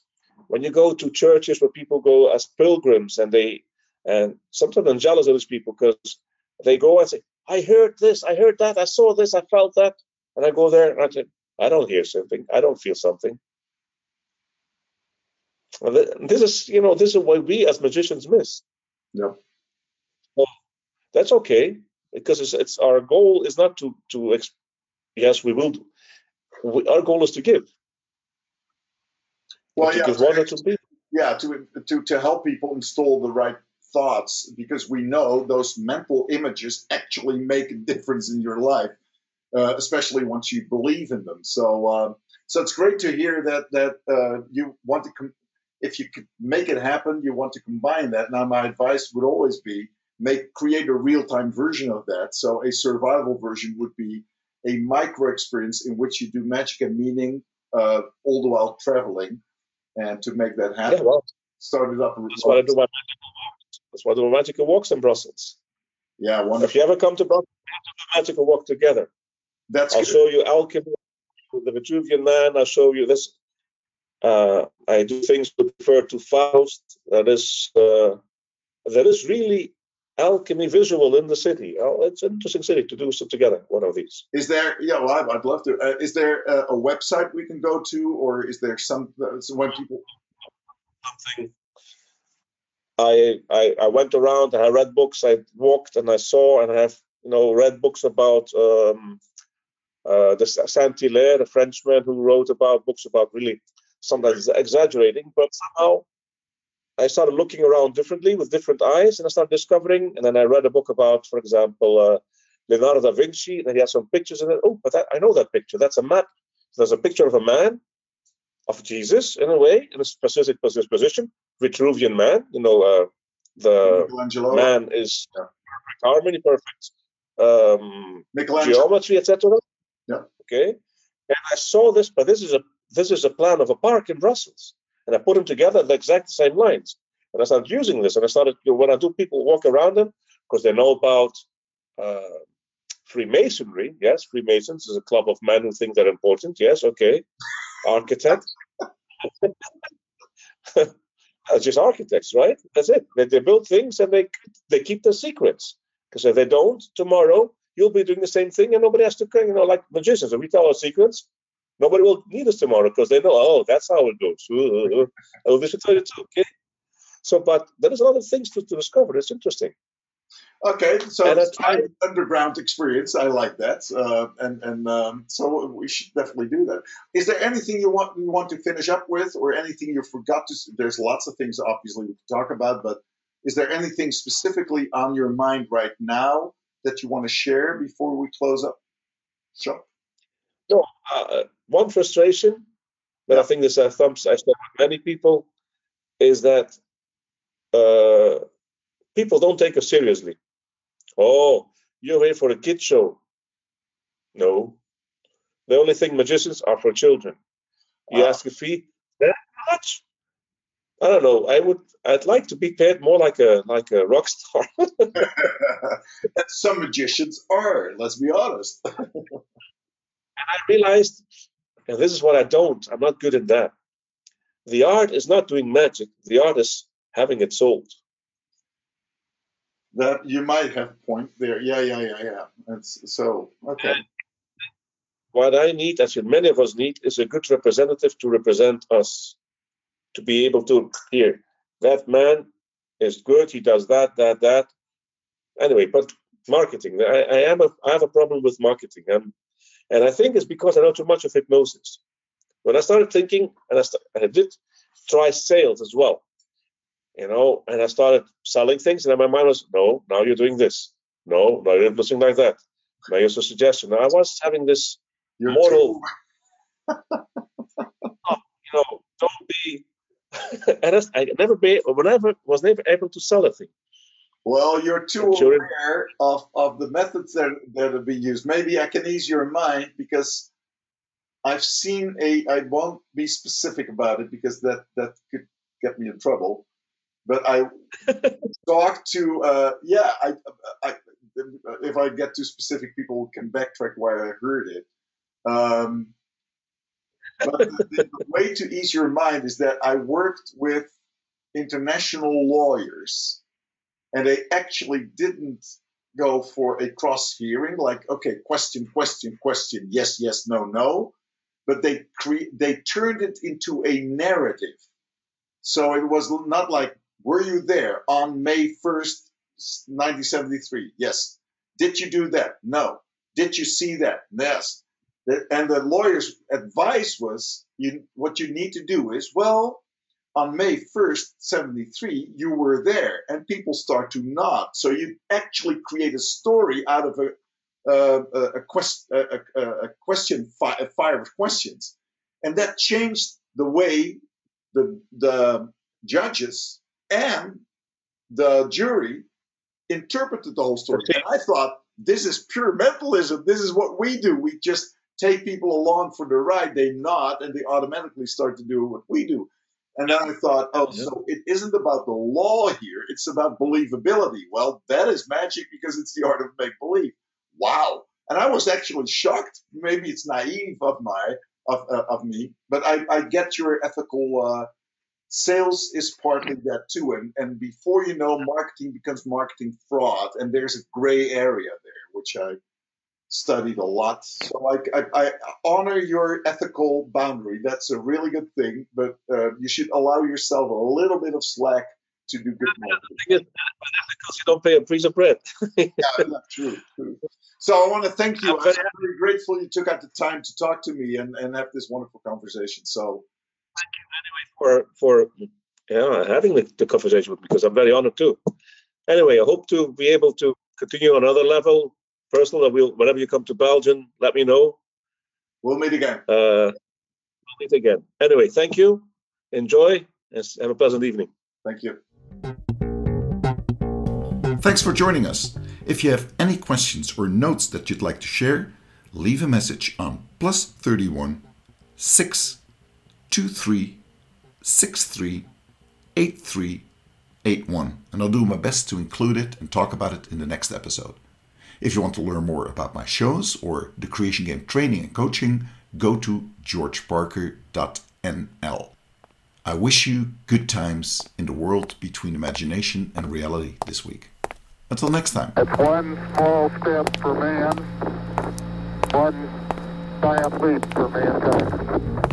when you go to churches where people go as pilgrims, and they and sometimes I'm jealous of those people because they go and say, "I heard this, I heard that, I saw this, I felt that," and I go there and I say, "I don't hear something, I don't feel something." And This is, you know, this is what we as magicians miss. Yep. That's okay because it's, it's our goal is not to to ex- yes we will do. We, our goal is to give. Well, to yeah. to yeah to, to to help people install the right thoughts because we know those mental images actually make a difference in your life uh, especially once you believe in them so uh, so it's great to hear that that uh, you want to com- if you could make it happen you want to combine that now my advice would always be make create a real-time version of that so a survival version would be a micro experience in which you do magic and meaning uh, all the while traveling and to make that happen Yeah, well, started up. that's why I do my magical walks. That's why the magical walks in Brussels. Yeah, one. If you ever come to Brussels, we have to do a magical walk together. That's I'll good. show you alchemy, the Vitruvian Man. I'll show you this. Uh, I do things to refer to Faust. That is, uh, there is really alchemy visual in the city. Oh, it's an interesting city to do so together. One of these. Is there? Yeah, well, I'd, I'd love to. Uh, is there a, a website we can go to, or is there some uh, when people? something. I, I I went around and I read books. I walked and I saw and I have you know read books about um, uh, the Saint Hilaire, the Frenchman who wrote about books about really sometimes exaggerating, but somehow I started looking around differently with different eyes, and I started discovering. And then I read a book about, for example, uh, Leonardo da Vinci, and he has some pictures in it. Oh, but that, I know that picture. That's a map. There's a picture of a man, of Jesus in a way, in a specific position, Vitruvian man. You know, uh, the Michelangelo. man is Yeah. perfect harmony, perfect um, geometry, etc. Yeah. Okay. And I saw this, but this is a this is a plan of a park in Brussels, and I put them together the exact same lines. And I started using this, and I started you know, when I do people walk around them because they know about uh, Freemasonry. Yes, Freemasons is a club of men who think they're important. Yes, okay. Architect. That's just architects, right? That's it. They, they build things and they they keep their secrets. Because if they don't, tomorrow you'll be doing the same thing and nobody has to, you know, like magicians. If we tell our secrets, nobody will need us tomorrow because they know, oh, that's how it goes. oh, this will tell you too, okay? So, but there is a lot of things to, to discover. It's interesting. Okay, so it's I- underground experience. I like that, uh, and and um, so we should definitely do that. Is there anything you want you want to finish up with, or anything you forgot to? There's lots of things obviously we can talk about, but is there anything specifically on your mind right now that you want to share before we close up? Sure. uh, one frustration that I think this uh, thumps I share many people is that uh, people don't take us seriously. Oh, you're here for a kid show. No. The only thing magicians are for children. You Wow. ask a fee, that much? I don't know. I would I'd like to be paid more like a like a rock star. Some magicians are. Let's be honest. And I realized, and this is what I don't, I'm not good at that. The art is not doing magic, the art is having it sold. That you might have point there. Yeah, yeah, yeah, yeah. That's so okay. What I need, as many of us need, is a good representative to represent us, to be able to hear that man is good, he does that, that, that. Anyway, but marketing, I, I am a, I have a problem with marketing, um, and I think it's because I know too much of hypnosis. When I started thinking, and I, I did try sales as well, you know, and I started selling things, and then my mind was, no, now you're doing this. No, now you're nothing like that. Now here's a suggestion. Now I was having this, You're Moral. too- oh, you know, don't be. and I, I never be, whenever was never able to sell a thing. Well, you're too aware of, of the methods that, that are being used. Maybe I can ease your mind because I've seen a. I won't be specific about it because that that could get me in trouble. But I talked to. Uh, yeah, I, I. If I get too specific, people can backtrack where I heard it. Um, but the, the way to ease your mind is that I worked with international lawyers and they actually didn't go for a cross hearing like okay question question question yes yes no no but they cre- they turned it into a narrative so it was not like were you there on may 1st 1973 yes. Did you do that? No. Did you see that? Yes. And the lawyer's advice was you what you need to do is well on May 1st, 73, you were there, and people start to nod. So you actually create a story out of a uh, a, a, quest, a, a, question a fire of questions, and that changed the way the the judges and the jury interpreted the whole story. And I thought this is pure mentalism. This is what we do. We just take people along for the ride. They nod, and they automatically start to do what we do. And then I thought, oh, Yeah. so it isn't about the law here. It's about believability. Well, that is magic because it's the art of make believe. Wow. And I was actually shocked. Maybe it's naive of my of, uh, of me, but I, I get your ethical uh, sales is partly that too. And, and before you know, marketing becomes marketing fraud. And there's a gray area there, which I studied a lot. So I, I, I honor your ethical boundary. That's a really good thing, but uh, you should allow yourself a little bit of slack to do good marketing. thing is, because you don't pay a piece of bread. yeah, true, true. So I want to thank you. I'm very grateful you took out the time to talk to me and, and have this wonderful conversation. So for for yeah having the, the conversation with me because I'm very honored too. Anyway, I hope to be able to continue on another level, personal. And we'll whenever you come to Belgium, let me know. we'll meet again. Uh, we'll meet again. Anyway, thank you. Enjoy and have a pleasant evening. Thank you. Thanks for joining us. If you have any questions or notes that you'd like to share, leave a message on plus 31 6 23 63 83 81, and I'll do my best to include it and talk about it in the next episode. If you want to learn more about my shows or the Creation Game training and coaching, go to georgeparker.nl. I wish you good times in the world between imagination and reality this week. Until next time. It's one small step for man, one giant leap for mankind.